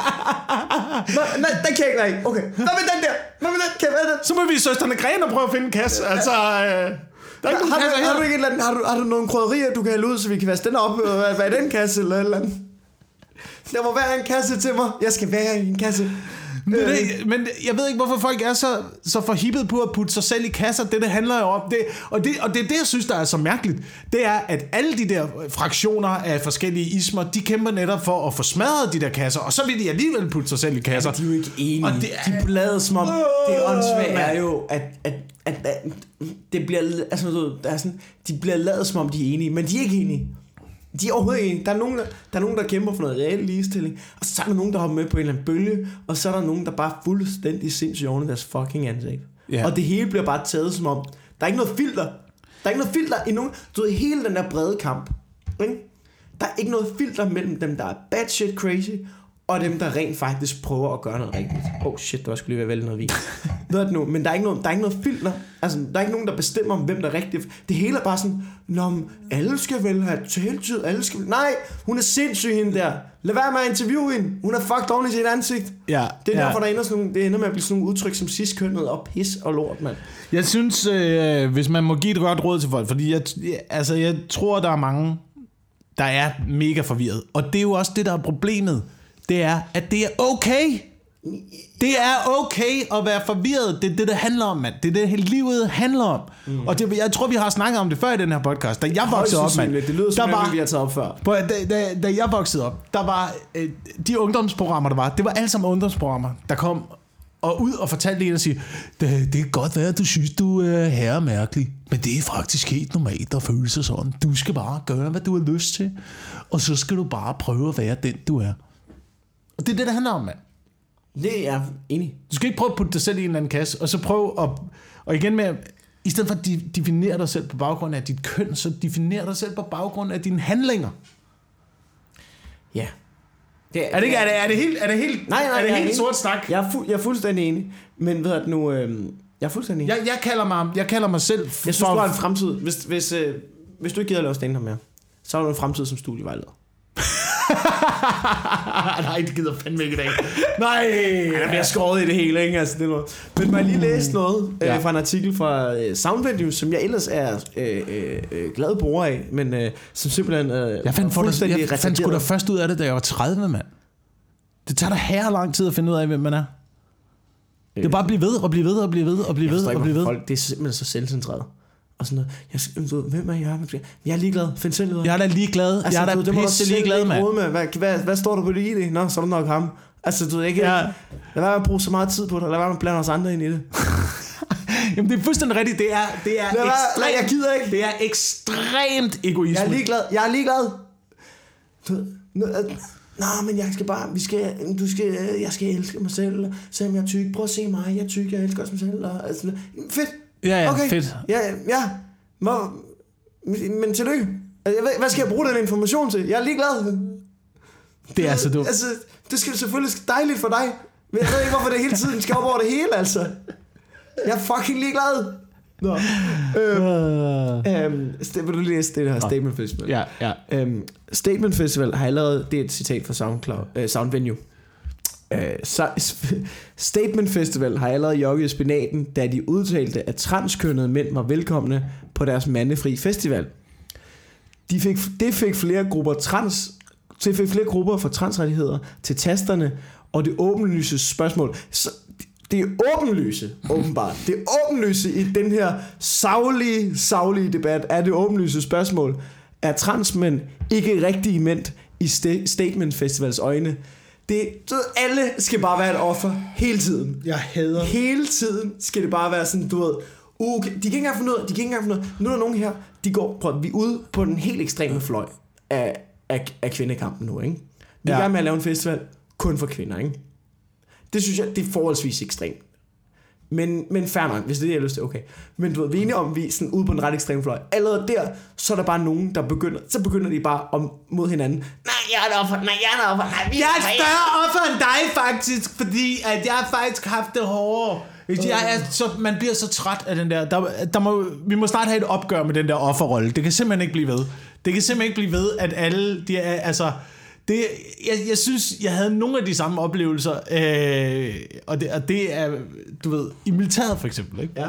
<laughs> Nå, nej, den kan jeg ikke Okay. Hvad med den der? Hvad med den? Kan jeg den? Så må vi søsterne Gren og prøve at finde en kasse. Altså... Øh, der er har, du, har, du ikke et eller andet, har, du, har du nogle krydderier, du kan hælde ud, så vi kan vaske den op? Hvad er den kasse eller et eller andet? Der må være en kasse til mig. Jeg skal være i en kasse. Men, det, men jeg ved ikke, hvorfor folk er så, så forhippet på at putte sig selv i kasser. Det, det handler jo om. Det, og, det, og det er det, jeg synes, der er så mærkeligt. Det er, at alle de der fraktioner af forskellige ismer, de kæmper netop for at få smadret de der kasser, og så vil de alligevel putte sig selv i kasser. Ja, de er jo ikke enige. Og det det er- De blader som om, det åndssvage er jo, at, at, at, at det bliver, altså, der er sådan, de bliver lavet som om, de er enige, men de er ikke enige. De er overhovedet enige. Der er, nogen, der, der er nogen, der kæmper for noget reel ligestilling, og så er der nogen, der hopper med på en eller anden bølge, og så er der nogen, der bare er fuldstændig sindssygt oven i deres fucking ansigt. Ja. Og det hele bliver bare taget som om, der er ikke noget filter. Der er ikke noget filter i nogen, du ved, hele den der brede kamp. Ikke? Der er ikke noget filter mellem dem, der er bad shit crazy, og dem, der rent faktisk prøver at gøre noget rigtigt. Oh shit, der skulle lige være vælge noget vin. <laughs> Ved det nu? Men der er, ikke noget, der er ikke noget filter. Altså, der er ikke nogen, der bestemmer, hvem der er rigtigt. Det hele er bare sådan, Nå, men alle skal vel have taletid, alle skal vel... Nej, hun er sindssyg hende der. Lad være med at interviewe hende. Hun er fucked oven i sit ansigt. Ja, Det er ja. derfor, der ender, sådan nogle, det ender med at blive sådan nogle udtryk som sidstkønnet og pis og lort, mand. Jeg synes, øh, hvis man må give et godt råd til folk, fordi jeg- altså, jeg tror, der er mange, der er mega forvirret. Og det er jo også det, der er problemet. Det er, at det er okay. Det er okay at være forvirret. Det er det, det handler om, mand. Det er det, hele livet handler om. Mm. Og det, jeg tror, vi har snakket om det før i den her podcast. Da jeg voksede op, mand. Det lyder der som, var, var... vi har taget op før. At- da, da, da jeg voksede op, der var øh, de ungdomsprogrammer, der var, det var alle sammen ungdomsprogrammer, der kom og ud og fortalte en og sige, det, det kan godt være, at du synes, du er herremærkelig, men det er faktisk helt normalt at føle sig sådan. Du skal bare gøre, hvad du har lyst til, og så skal du bare prøve at være den, du er. Og det er det, det handler om, mand. Det er jeg enig. Du skal ikke prøve at putte dig selv i en eller anden kasse, og så prøve at... Og igen med, i stedet for at de- definere dig selv på baggrund af dit køn, så definere dig selv på baggrund af dine handlinger. Ja. Det Er det, ikke, er det, er det helt, er det helt, Nej, nej, er det er helt enig. sort snak? Jeg er, fu- jeg er fuldstændig enig. Men ved du nu, øh, jeg er fuldstændig enig. Jeg, jeg, kalder mig, jeg kalder mig selv for... Jeg synes, du har en fremtid. Hvis, hvis, øh, hvis du ikke gider at lave stand mere, så har du en fremtid som studievejleder. <laughs> Nej, det gider fandme ikke i dag. Nej! Der bliver skåret i det hele, ikke? Altså, det er noget. Men jeg lige læse noget øh, Ja. fra en artikel fra øh, Soundvenue, som jeg ellers er øh, øh, øh, glad bruger af, men øh, som simpelthen øh, Jeg fandt, for dig, fuldstændig jeg fandt sgu da først ud af det, da jeg var 30, mand. Det tager da her lang tid at finde ud af, hvem man er. Det er bare at blive ved, og blive ved, og blive ved, og blive Jeg ved, og blive ved. folk, det er simpelthen så selvcentreret. Og sådan noget. Jeg, du ved, hvem er jeg? Jeg er ligeglad. Find selv ud af. Jeg er da ligeglad. Altså, jeg er du da du pisse ligeglad, mand. med. Hvad, hvad, hvad, står der på det i det? Nå, så er det nok ham. Altså, du ved ikke... Ja. Lad være med at bruge så meget tid på det. Lad være med at blande os andre ind i det. <laughs> Jamen, det er fuldstændig rigtigt. Det er, det er Lad nej, ekstremt, jeg gider ikke. det er ekstremt egoisme. Jeg er ligeglad. Jeg er ligeglad. Du nu, øh, Nå, men jeg skal bare, vi skal, du skal, jeg skal elske mig selv, selvom jeg er tyk. Prøv at se mig, jeg er tyk, jeg elsker også mig selv. Og, altså, fedt. Ja, ja, okay. fedt. Ja, ja. Hvor, men tillykke. Altså, jeg ved- Hvad skal jeg bruge den information til? Jeg er ligeglad. Det er altså dumt. Altså, det skal selvfølgelig dejligt for dig. Men jeg ved ikke, hvorfor det hele tiden skal op over det hele, altså. Jeg er fucking ligeglad. Nå. Øhm, øhm, st- vil du lige læse det her Statement Festival? Ja, ja. Øhm, Statement Festival har allerede, det er et citat fra SoundCloud, øh, Soundvenue. Øh, Øh, så, <laughs> Statement Festival har allerede jogget i spinaten, da de udtalte, at transkønnede mænd var velkomne på deres mandefri festival. De fik, det fik flere grupper trans, det fik flere grupper for transrettigheder til tasterne, og det åbenlyse spørgsmål. Så, det er åbenlyse, åbenbart. Det åbenlyse i den her savlige, savlige debat er det åbenlyse spørgsmål. Er transmænd ikke rigtige mænd i Statement Festivals øjne? Det, du ved, alle skal bare være et offer hele tiden. Jeg hader. Hele tiden skal det bare være sådan, du ved, uh, okay, de kan ikke engang finde ud af, de kan ikke engang finde ud af, nu er der nogen her, de går, prøv, vi er ude på den helt ekstreme fløj af, af, af kvindekampen nu, ikke? Vi er Ja. i gang med at lave en festival kun for kvinder, ikke? Det synes jeg, det er forholdsvis ekstremt. Men, men fair nok, hvis det er det, jeg har lyst til, okay. Men du ved, vi er enige om, vi sådan ude på en ret ekstrem fløj. Allerede der, så er der bare nogen, der begynder, så begynder de bare om, mod hinanden. Nej, jeg er et offer, nej, jeg er et offer, nej, vi Jeg er et større offer end dig, faktisk, fordi at jeg har faktisk haft det hårdere. Jeg er så, man bliver så træt af den der, der, der må, vi må snart have et opgør med den der offerrolle. Det kan simpelthen ikke blive ved. Det kan simpelthen ikke blive ved, at alle, de er, altså, det, jeg, jeg synes, jeg havde nogle af de samme oplevelser, øh, og, det, og det er, du ved, i militæret for eksempel, ikke? Ja.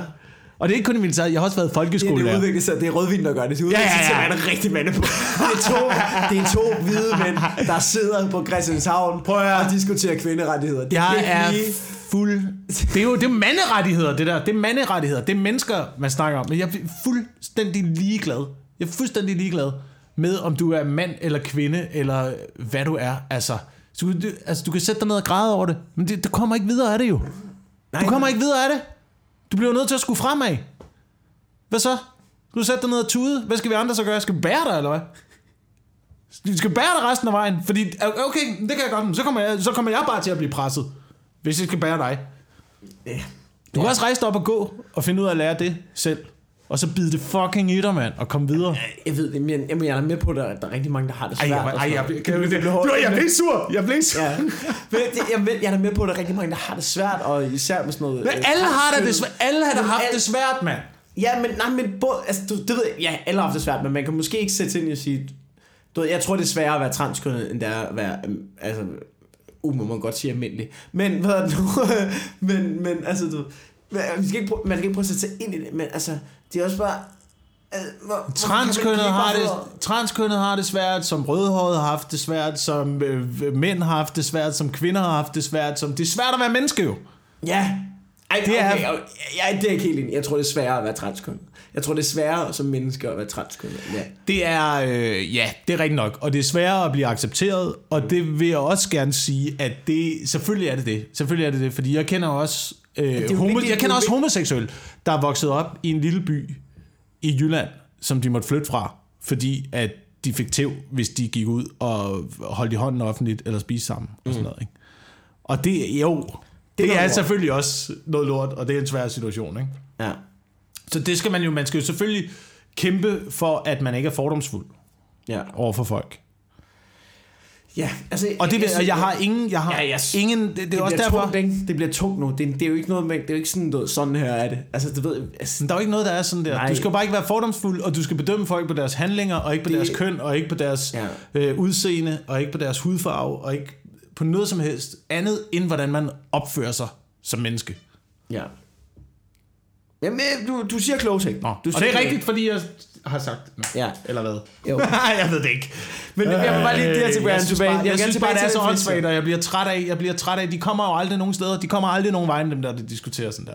Og det er ikke kun i militæret, jeg har også været Det er, det folkeskolelærer. udvikler sig, det er rødvin, der gør det. Det udvikler Ja, sig ja, ja. til være en rigtig mande på. Det er, to, det er to hvide mænd, der sidder på Christianshavn Prøv at og diskuterer kvinderettigheder. Det Jeg er fuld... Det er jo det er manderettigheder, det der. Det er manderettigheder. Det er mennesker, man snakker om. Men jeg er fuldstændig ligeglad. Jeg er fuldstændig ligeglad med, om du er mand eller kvinde, eller hvad du er. Altså, du, du, altså, du kan sætte dig ned og græde over det, men det, du kommer ikke videre af det jo. Nej, Du kommer ikke videre af det. Du bliver nødt til at skulle fremad. Hvad så? Du sætter dig ned og tude. Hvad skal vi andre så gøre? Skal vi bære dig, eller hvad? Vi skal bære dig resten af vejen. Fordi, okay, det kan jeg godt. Så kommer jeg, så kommer jeg bare til at blive presset. Hvis jeg skal bære dig. Du kan også rejse dig op og gå, og finde ud af at lære det selv. Og så bide det fucking i dig, mand, og komme videre. Jeg ved det, men jamen, jeg er med på, at der, der er rigtig mange, der har det Ej, svært. jeg, og ej, sådan jeg, noget. jeg, jeg, jeg, jeg blev sur. Jeg blev sur. Ja. <laughs> Men jeg, jeg, ved- jeg er med på, at der er rigtig mange, der har det svært, og især med sådan noget... Men øh, alle har da det svært. Alle har da haft det svært, mand. Ja, men, nej, men både, altså, du, det ved jeg, ja, alle har haft det svært, men man kan måske ikke sætte sig ind og sige, du ved, jeg tror, det er sværere at være transkønnet, end det er at være, øhm, altså, uh, må man godt sige almindelig. Men, hvad er det nu? <laughs> men, men, altså, du, vi skal ikke prøve, man skal ikke prøve at sætte sig ind i det, men altså, det er også bare, altså, hvor, hvor- Transkønnet man har, det, transkønnet har det svært, som rødhåret har haft det svært, som øh, mænd har haft det svært, som kvinder har haft det svært, som det er svært at være menneske jo. Ja. Ej, Det er- er... Okay, ja, det er ikke helt enig. Jeg tror, det er sværere at være transkønnet. Jeg tror, det er sværere som menneske at være transkønnet. Ja. Det er, øh, ja, det er rigtigt nok, og det er sværere at blive accepteret, og det vil jeg også gerne sige, at det, selvfølgelig er det det, selvfølgelig er det det, fordi jeg kender også, øh, homo, jeg kender er også jo homoseksuelle, der er vokset op i en lille by i Jylland, som de måtte flytte fra, fordi at de fik tæv, hvis de gik ud og holdt i hånden offentligt, eller spiste sammen, og sådan noget, ikke? Og det, jo, det, det er lort. selvfølgelig også noget lort, og det er en svær situation, ikke? ja. Så det skal man jo, man skal jo selvfølgelig kæmpe for, at man ikke er fordomsfuld Ja. over for folk. Ja, altså... Og det, synes- og jeg har ingen, jeg har Ja, jeg- ingen, det, det, det er også derfor, Tungt, ikke? Det bliver tungt nu. Det, det er jo ikke noget med... Det er jo ikke sådan noget, sådan her er det. Altså, du ved... Altså, der er jo ikke noget, der er sådan der. Nej. Du skal bare ikke være fordomsfuld, og du skal bedømme folk på deres handlinger, og ikke på Det- deres køn, og ikke på deres Ja. øh, udseende, og ikke på deres hudfarve, og ikke på noget som helst andet, end hvordan man opfører sig som menneske. ja. Jamen, du, du siger kloge ting. Nå, du og det siger er rigtigt, fordi jeg har sagt det. Ja. Eller hvad? Jo. <laughs> jeg ved det ikke. Men jeg vil bare lige det her til Øh, Brian jeg synes tilbage. bare, jeg, jeg synes bare, det er så åndssvagt, og jeg bliver træt af, jeg bliver træt af, de kommer jo aldrig nogen steder, de kommer aldrig nogen vejen, dem der, der diskuterer sådan der.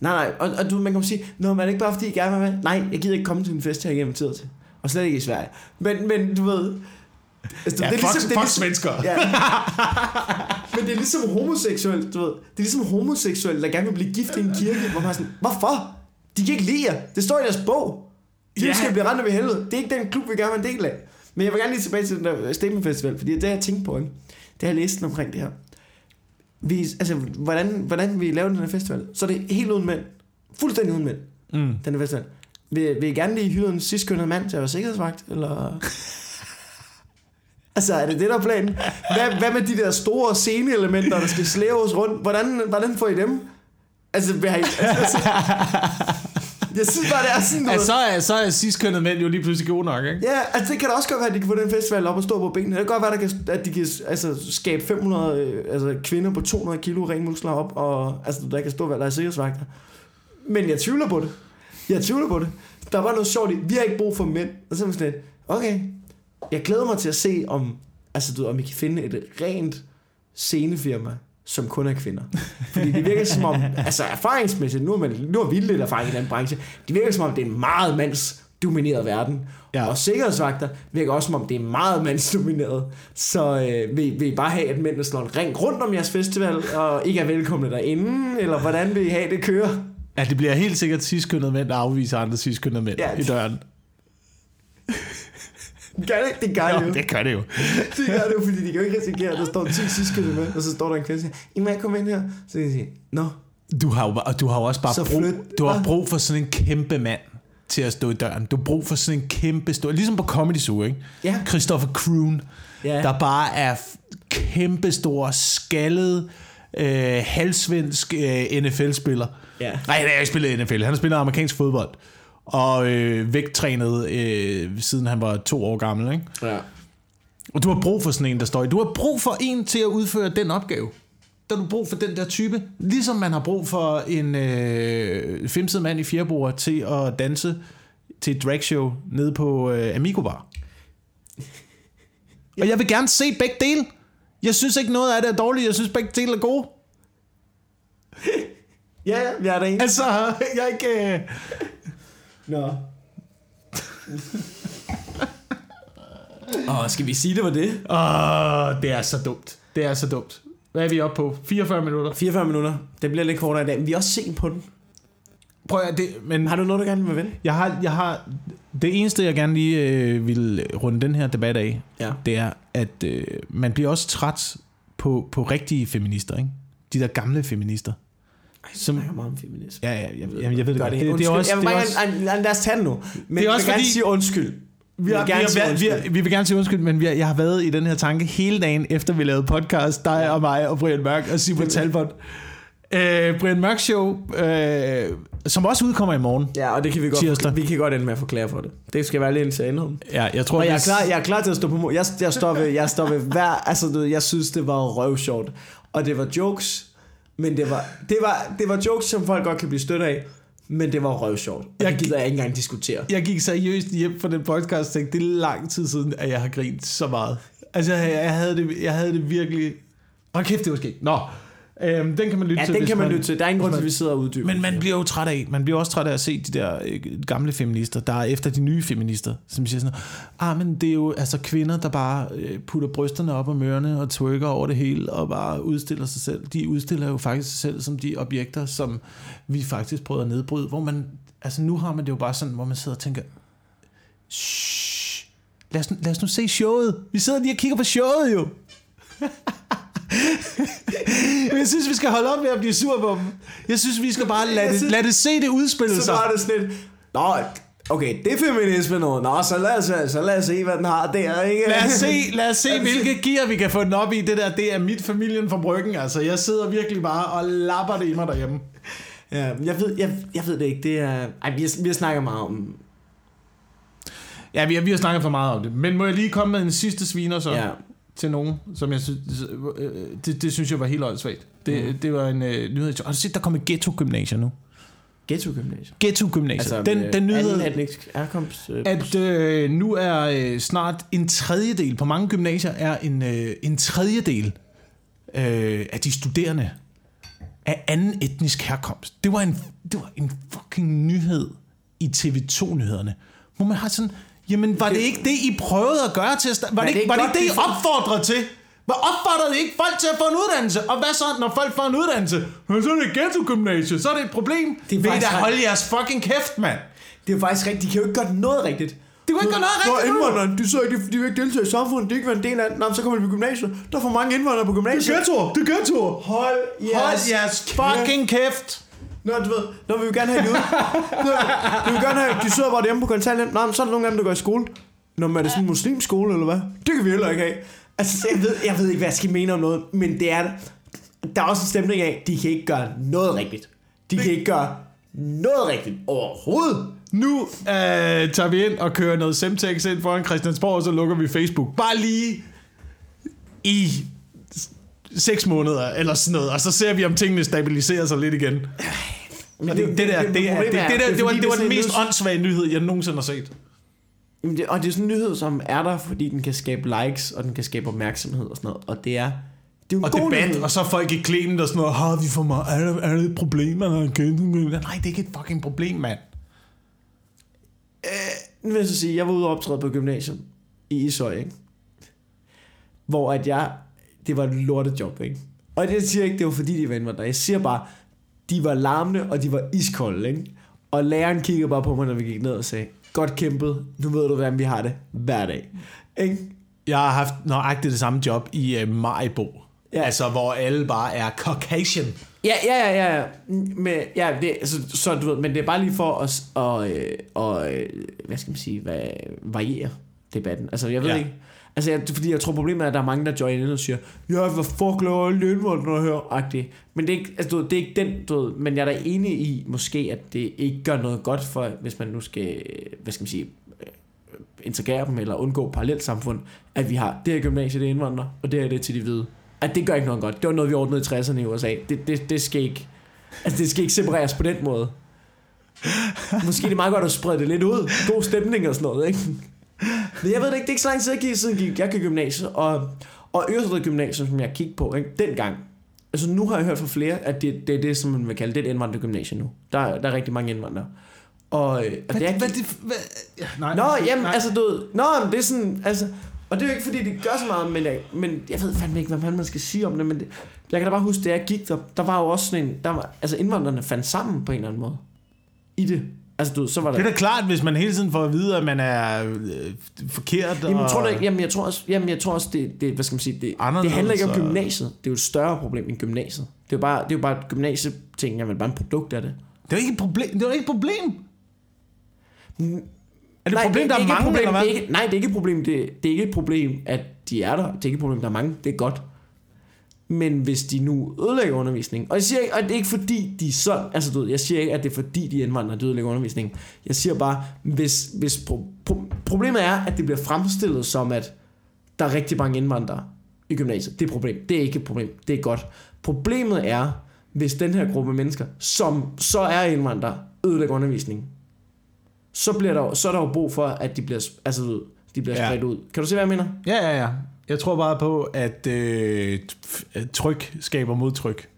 Nej, nej, og, og du, man kan sige, Nå, men er det ikke bare fordi, jeg gerne vil med? Nej, jeg gider ikke komme til en fest, jeg har inviteret til. Og slet ikke i Sverige. Men, men du ved... Altså, Ja, det er fuck, ligesom, det er ligesom, svensker. Ja. Men det er ligesom homoseksuelt, du ved. Det er ligesom homoseksuelle, der gerne vil blive gift i en kirke, hvor man er sådan, hvorfor? De kan ikke lide jer. Det står i deres bog. De Ja. skal blive rendt ved helvede. Det er ikke den klub, vi gerne vil være en del af. Men jeg vil gerne lige tilbage til den der Statement Festival, fordi det har jeg tænkt på, ikke? Det har jeg læst omkring det her. Vi, altså, hvordan, hvordan vi laver den her festival, så er det helt uden mænd. Fuldstændig uden mænd, Mm. den her festival. Vil, vil I gerne lige hyre en sidst mand til at være sikkerhedsvagt, eller... <laughs> Altså, er det det, der er planen? Hvad, hvad med de der store sceneelementer, der skal slæves rundt? Hvordan, hvordan får I dem? Altså, hvad har I, <laughs> altså, jeg synes bare, det er sådan noget... Altså, så er, så er sidst mænd jo lige pludselig gode nok, ikke? Ja, altså det kan da også godt være, at de kan få den festival op og stå på benene. Det kan godt være, der kan, at de kan altså, skabe 500 øh, altså, kvinder på 200 kilo ren muskler op, og altså, der kan stå, der er sikkerhedsvagter. Men jeg tvivler på det. Jeg tvivler på det. Der var noget sjovt i, vi har ikke brug for mænd. Og så man sådan lidt, okay, jeg glæder mig til at se, om, altså, du, om vi kan finde et rent scenefirma, som kun er kvinder. Fordi det virker som om, <laughs> altså erfaringsmæssigt, nu har, man, nu har vi lidt erfaring i den branche, det virker som om, det er en meget mandsdomineret verden. Ja. Og sikkerhedsvagter virker også som om, det er meget mandsdomineret. Så øh, vil, vil I bare have, at mændene slår en ring rundt om jeres festival, og ikke er velkomne derinde, eller hvordan vil I have det kører? Ja, det bliver helt sikkert sidst mænd, der afviser andre sidst mænd Ja. i døren. Gør det? Det gør det Jo, jo. det gør det jo. <laughs> Det gør det jo, fordi de kan jo ikke risikere, at der står 10 sidste med, og så står der en kvinde og siger, I må komme ind her? Så kan de sige, nå, Du har jo, og du har jo også bare Så brug, flyt- du har Ah. brug for sådan en kæmpe mand til at stå i døren. Du har brug for sådan en kæmpe stor, ligesom på Comedy Zoo, ikke? Ja. Christopher Kroon, Ja. der bare er kæmpe stor, skaldet, øh, halvsvensk øh, NFL-spiller. Ja. Nej, han har ikke spillet NFL. Han har spillet amerikansk fodbold. Og øh, vægttrænet øh, siden han var to år gammel, ikke? ja. Og du har brug for sådan en, der står i. Du har brug for en til at udføre den opgave. der har du brug for den der type. Ligesom man har brug for en øh, femset mand i fjerbord til at danse til et dragshow nede på øh, Amigo Bar. <laughs> Og jeg vil gerne se begge dele. Jeg synes ikke noget af det er dårligt. Jeg synes begge dele er gode. <laughs> Ja, vi er der en. Altså, <laughs> jeg er ikke... Øh... Nå. Åh, skal vi sige, det var det? Åh, det er så dumt. Det er så dumt. Hvad er vi oppe på? 44 minutter? 44 minutter. Det bliver lidt kortere i dag, men vi er også sent på den. Prøv at det, men Har du noget, du gerne vil vende? jeg har, jeg har, det eneste, jeg gerne lige øh, vil runde den her debat af, Ja. det er, at øh, man bliver også træt på, på rigtige feminister, ikke? De der gamle feminister. Som... Jeg meget om feminisme. ja, ja, jeg, jeg, jeg ved det godt. det, Det, er også, jeg vil det er bare også, lad os tage det nu. Men Det er vi også vil gerne sige undskyld. vi, har, vi, gerne sige har, vi, har, vi vil gerne sige undskyld, men vi har, jeg har været i den her tanke hele dagen, efter vi lavede podcast, dig og mig og Brian Mørk og Simon Talbot. Øh, Brian Mørk Show, øh, som også udkommer i morgen. Ja, og det kan vi Tirsdag. godt, vi kan godt ende med at forklare for det. Det skal være lidt at om. Ja, jeg tror, Og jeg er, klar, jeg er klar til at stå på mål. Jeg, jeg, står ved, jeg står ved hver... Altså, jeg synes, det var røvsjovt. Og det var jokes, men det var, det var, det var jokes, som folk godt kan blive stødt af. Men det var røvsjovt. Jeg det gider jeg ikke engang diskutere. jeg gik seriøst hjem fra den podcast og tænkte, det er lang tid siden, at jeg har grint så meget. Altså, jeg, jeg, havde, det, jeg havde det virkelig... Hold kæft, det var sket. Nå, øhm, den kan man lytte Ja, til. den kan man lytte til. Der er ingen grund til, at man- vi sidder og uddyber. Men man bliver jo træt af, man bliver også træt af at se de der øh, gamle feminister, der er efter de nye feminister, som siger sådan, ah, men det er jo altså kvinder, der bare øh, putter brysterne op om ørerne og twerker over det hele, og bare udstiller sig selv. De udstiller jo faktisk sig selv som de objekter, som vi faktisk prøver at nedbryde, hvor man, altså nu har man det jo bare sådan, hvor man sidder og tænker, Shh, lad os, nu- lad os nu se showet. Vi sidder lige og kigger på showet jo. <laughs> Jeg synes, vi skal holde op med at blive sur på dem. Jeg synes, vi skal bare lade, det, synes- lade det se det udspille så sig. var det sådan lidt... Nå, okay, det er feminisme nu. Nå, så lad os, så lad os se, hvad den har der, ikke? Lad os se, <laughs> lad os se hvilke gear vi kan få den op i. Det der, det er mit familien fra Bryggen. Altså, jeg sidder virkelig bare og lapper det i mig derhjemme. Ja, jeg ved, jeg, jeg ved det ikke. Det er... Ej, vi har, vi har snakket meget om... Ja, vi har, vi har snakket for meget om det. Men må jeg lige komme med en sidste sviner så? Ja. Til nogen, som jeg synes, øh, det, det synes jeg var helt åndssvagt. Det, mm. det var en øh, nyhed. Har du set, der kommer Ghetto Gymnasium nu? Ghetto Gymnasium. Ghetto Gymnasium. Altså, den, den nyhed, Anden etnisk herkomst. Øh, at øh, nu er øh, snart en tredjedel, på mange gymnasier er en, øh, en tredjedel øh, af de studerende af anden etnisk herkomst. Det var en, det var en fucking nyhed i TV2-nyhederne. Hvor man har sådan, jamen var det, Det- ikke det, I prøvede at gøre til sta- Var det, det ikke, var det ikke det, I de opfordrede til? Hvad opfordrede I ikke folk til at få en uddannelse? Og hvad så, når folk får en uddannelse? "Nå, Så er det ghetto-gymnasie, så er det et problem. Det er Det faktisk da holde jeres fucking kæft, mand? det er faktisk rigtigt. De kan jo ikke gøre noget rigtigt. Det kan ikke gøre noget rigtigt nu. indvandrere, de, så ikke, de vil ikke deltage i samfundet, de vil ikke være en del af det. Nå, så kommer de på gymnasiet. Der er for mange indvandrere på gymnasiet. ghettoer, det er ghettoer. Hold Hold jeres fucking kæft. Nå, du ved, når vi vil gerne have de ud. Nå, vi vil gerne have, de sidder bare hjemme på kontanthjælp. Nå, men så er der nogle af dem, der går i skole. Nå, men er det sådan en muslimsk skole, eller hvad? Det kan vi heller ikke have. Altså, jeg ved, jeg ved ikke, hvad jeg skal mene om noget, men det er Der er også en stemning af, de kan ikke gøre noget rigtigt. De kan ikke gøre noget rigtigt overhovedet. Nu øh, tager vi ind og kører noget Semtex ind foran Christiansborg, og så lukker vi Facebook. Bare lige i seks måneder, eller sådan noget, og så ser vi, om tingene stabiliserer sig lidt igen. Men Og det, det, der, det, det, det, det, der, det, var, det var er den mest åndssvage nyhed, jeg nogensinde har set. Jamen, det, og det er sådan en nyhed, som er der, fordi den kan skabe likes, og den kan skabe opmærksomhed og sådan noget. Og det er, det er en Og god debat, nyhed. og så folk i klæden og sådan noget, har vi for meget, er der, er der et problem, har kendt? Nej, det er ikke et fucking problem, mand. Nu vil jeg så sige, jeg var ude og optræde på gymnasium i Ishøj, ikke? Hvor at jeg, det var et lortejob, ikke? Og det siger jeg ikke, det var fordi, de var indvandrere. Jeg siger bare, de var larmende, og de var iskolde, ikke? Og læreren kiggede bare på mig, når vi gik ned og sagde, godt kæmpet, nu ved du, hvordan vi har det hver dag. Ikke? Jeg har haft nøjagtigt det samme job i uh, Maribo. Ja. Altså, hvor alle bare er Caucasian. Ja, ja, ja, ja. Men, ja det, altså, så, du ved, men det er bare lige for os at, øh, og, øh, hvad skal man sige, hvad, variere debatten. Altså, jeg ved. Ja. ikke. Altså, jeg, fordi jeg tror, problemet er, at der er mange, der joiner ind og siger, ja, hvad fuck laver alle indvandrere her? Agtigt. Men det er, ikke, altså, du ved, det er ikke den, du ved, men jeg er da enig i, måske, at det ikke gør noget godt for, hvis man nu skal, hvad skal man sige, øh, integrere dem, eller undgå parallelt samfund, at vi har det her gymnasie, det er indvandrere, og det her det er til de hvide. at det gør ikke noget godt. Det var noget, vi ordnede i 60'erne i USA. Det, det, det skal ikke... Altså, det skal ikke separeres på den måde. Måske det er meget godt at sprede det lidt ud. God stemning og sådan noget, ikke? Jeg ved det ikke, det er ikke så lang tid jeg gik, siden jeg gik gymnasiet, og, og Ørested Gymnasium, som jeg kiggede på, ikke? dengang, altså nu har jeg hørt fra flere, at det, det er det, som man vil kalde, det et indvandrergymnasium nu. Der, der er rigtig mange indvandrere. Og, øh, Hvad, det er, hvad, det, hvad, ja, nej, Nå, jamen, nej. altså, du ved, nå, men det er sådan, altså, og det er jo ikke, fordi det gør så meget, men jeg, men jeg ved fandme ikke, hvad man skal sige om det, men det, jeg kan da bare huske, da jeg gik der, der var jo også sådan en, der var, altså indvandrerne fandt sammen på en eller anden måde. I det. Altså, du så var der... Det er da klart, hvis man hele tiden får at vide, at man er øh, forkert. Jamen, jeg og... tror, det, jamen, jeg tror også, jamen, jeg tror også det, det, hvad skal man sige, det, det handler ikke om og- gymnasiet. Det er jo et større problem end gymnasiet. Det er jo bare, det er jo bare et gymnasieting, jamen, bare en produkt af det. Det er jo ikke et problem. Det er jo ikke et problem. Er det et problem, der er mange, problem, eller hvad? det er ikke, nej, det er ikke et problem. Det, det er ikke et problem, at de er der. Det er ikke et problem, der er mange. Det er godt. Men hvis de nu ødelægger undervisningen, og jeg siger ikke, at det er ikke fordi, de er sådan, altså du ved, jeg siger ikke, at det er fordi, de er indvandrere, der ødelægger undervisningen. Jeg siger bare, hvis, hvis pro, pro, problemet er, at det bliver fremstillet som, at der er rigtig mange indvandrere i gymnasiet. Det er et problem. Det er ikke et problem. Det er godt. Problemet er, hvis den her gruppe mennesker, som så er indvandrere, ødelægger undervisningen så, bliver der, så er der jo brug for, at de bliver, altså, de bliver Ja. spredt ud. Kan du se, hvad jeg mener? Ja, ja, ja. Jeg tror bare på, at øh, tryk skaber modtryk.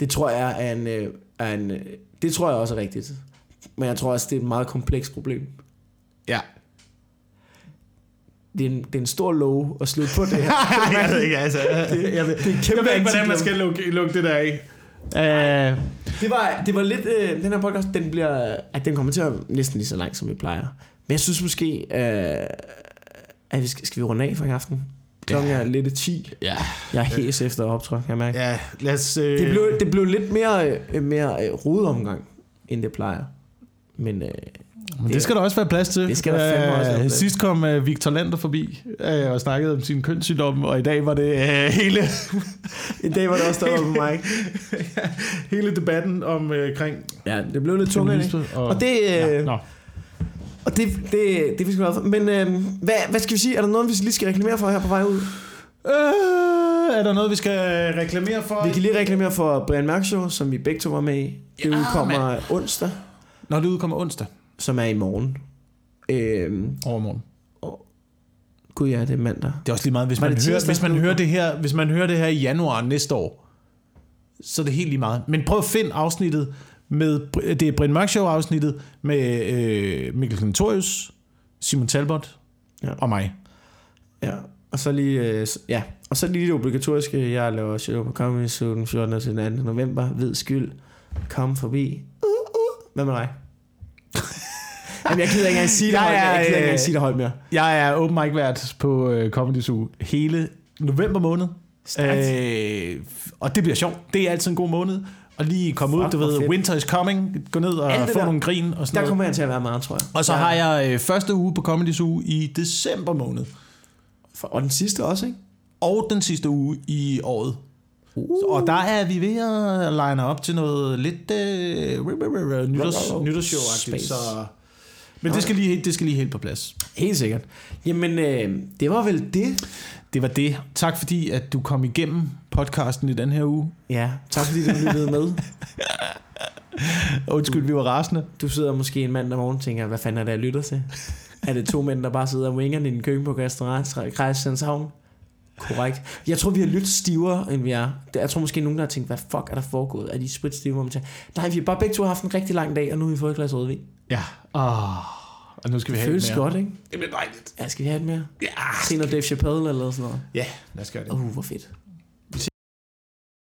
Det tror jeg er en, øh, er en øh, det tror jeg også er rigtigt. Men jeg tror også, det er et meget komplekst problem. Ja. Det er en, det er en stor lov at slutte på det <laughs> her. jeg ved ikke, altså. Jeg, ved, jeg ved ikke, hvordan man skal lukke, lukke det der af. Uh, Det var, det var lidt, øh, den her podcast, den bliver, at den kommer til at være næsten lige så lang, som vi plejer. Men jeg synes måske, øh, at vi skal, skal vi runde af for i aften? Klokken Ja. er lidt 10. ja. Jeg er hæs efter optryk, jeg mærker. Ja, lad os... Øh, Det blev, det blev lidt mere, øh, mere øh, rodeomgang, end det plejer. Men øh, Men det skal der også være plads til. Det skal der fandme også være Øh, plads. Sidst kom uh, Victor Lander forbi uh, og snakkede om sin kønssygdom, og i dag var det uh, hele, <laughs> i dag var det også der på mig. <laughs> hele debatten om uh, kring Ja, det blev lidt tungt. ikke? feminisme. Og, Og det, øh, ja, nå. Og det, det, det er vi sgu glade for. Men øh, hvad, hvad skal vi sige? Er der noget, vi lige skal reklamere for her på vej ud? Øh, er der noget, vi skal reklamere for? Vi kan lige reklamere for Brian Mørk Show, som vi begge to var med i. Det Ja, udkommer onsdag, Når det udkommer onsdag som er i morgen. Øh, overmorgen. gud ja, det er mandag. Det er også lige meget, hvis Var man, hører, hvis, man hører det her, hvis man hører det her i januar næste år, så er det helt lige meget. Men prøv at finde afsnittet med, det er Brian Mørk Show afsnittet med øh, Mikkel Klintorius, Simon Talbot Ja. og mig. Ja, og så lige, øh, ja, og så lige det obligatoriske, jeg laver show på Comedy Zoo den 14. til den 2. november, hvid skyld, kom forbi. Uh, uh. Hvad med dig? <laughs> Jamen, jeg gider ikke engang sige det Jeg højt mere. er, Jeg gider ikke øh, engang sige det højt mere. Jeg er open mic vært på øh, Comedy Zoo hele november måned. Stærkt. Øh, og det bliver sjovt. Det er altid en god måned. Og lige komme ud, du ved, fedt. winter is coming, gå ned og få der. nogle grin og sådan Der noget. kommer jeg til at være meget, tror jeg. Og så Ja. har jeg øh, første uge på Comedy Zoo i december måned. For- Og den sidste også, ikke? Og den sidste uge i året. Uh. Og der er vi ved at line op til noget lidt øh, nytårs, nytårsshow-agtigt. Så, men det skal, lige, det skal lige helt på plads. Helt sikkert. Jamen, øh, det var vel det. Det var det. Tak fordi, at du kom igennem podcasten i den her uge. Ja, tak fordi du lyttede med. <laughs> Undskyld, vi var rasende. Du sidder måske en mandag morgen og tænker, hvad fanden er det, jeg lytter til? Er det to mænd, der bare sidder og winger i en køkken på Christianshavn? Korrekt. Jeg tror, vi har lyttet stivere, end vi er. Jeg tror måske nogen, der har tænkt, hvad fuck er der foregået? Er de spritstive, nej, vi har bare begge to haft en rigtig lang dag, og nu har vi fået et glas rødvin. Ja. Oh. Og nu skal vi Det have føles mere. godt, ikke? Det bliver dejligt. Ja, skal vi have et mere? Ja. Se noget Dave Chappelle eller sådan noget. Ja, lad os gøre det. Uh, hvor fedt.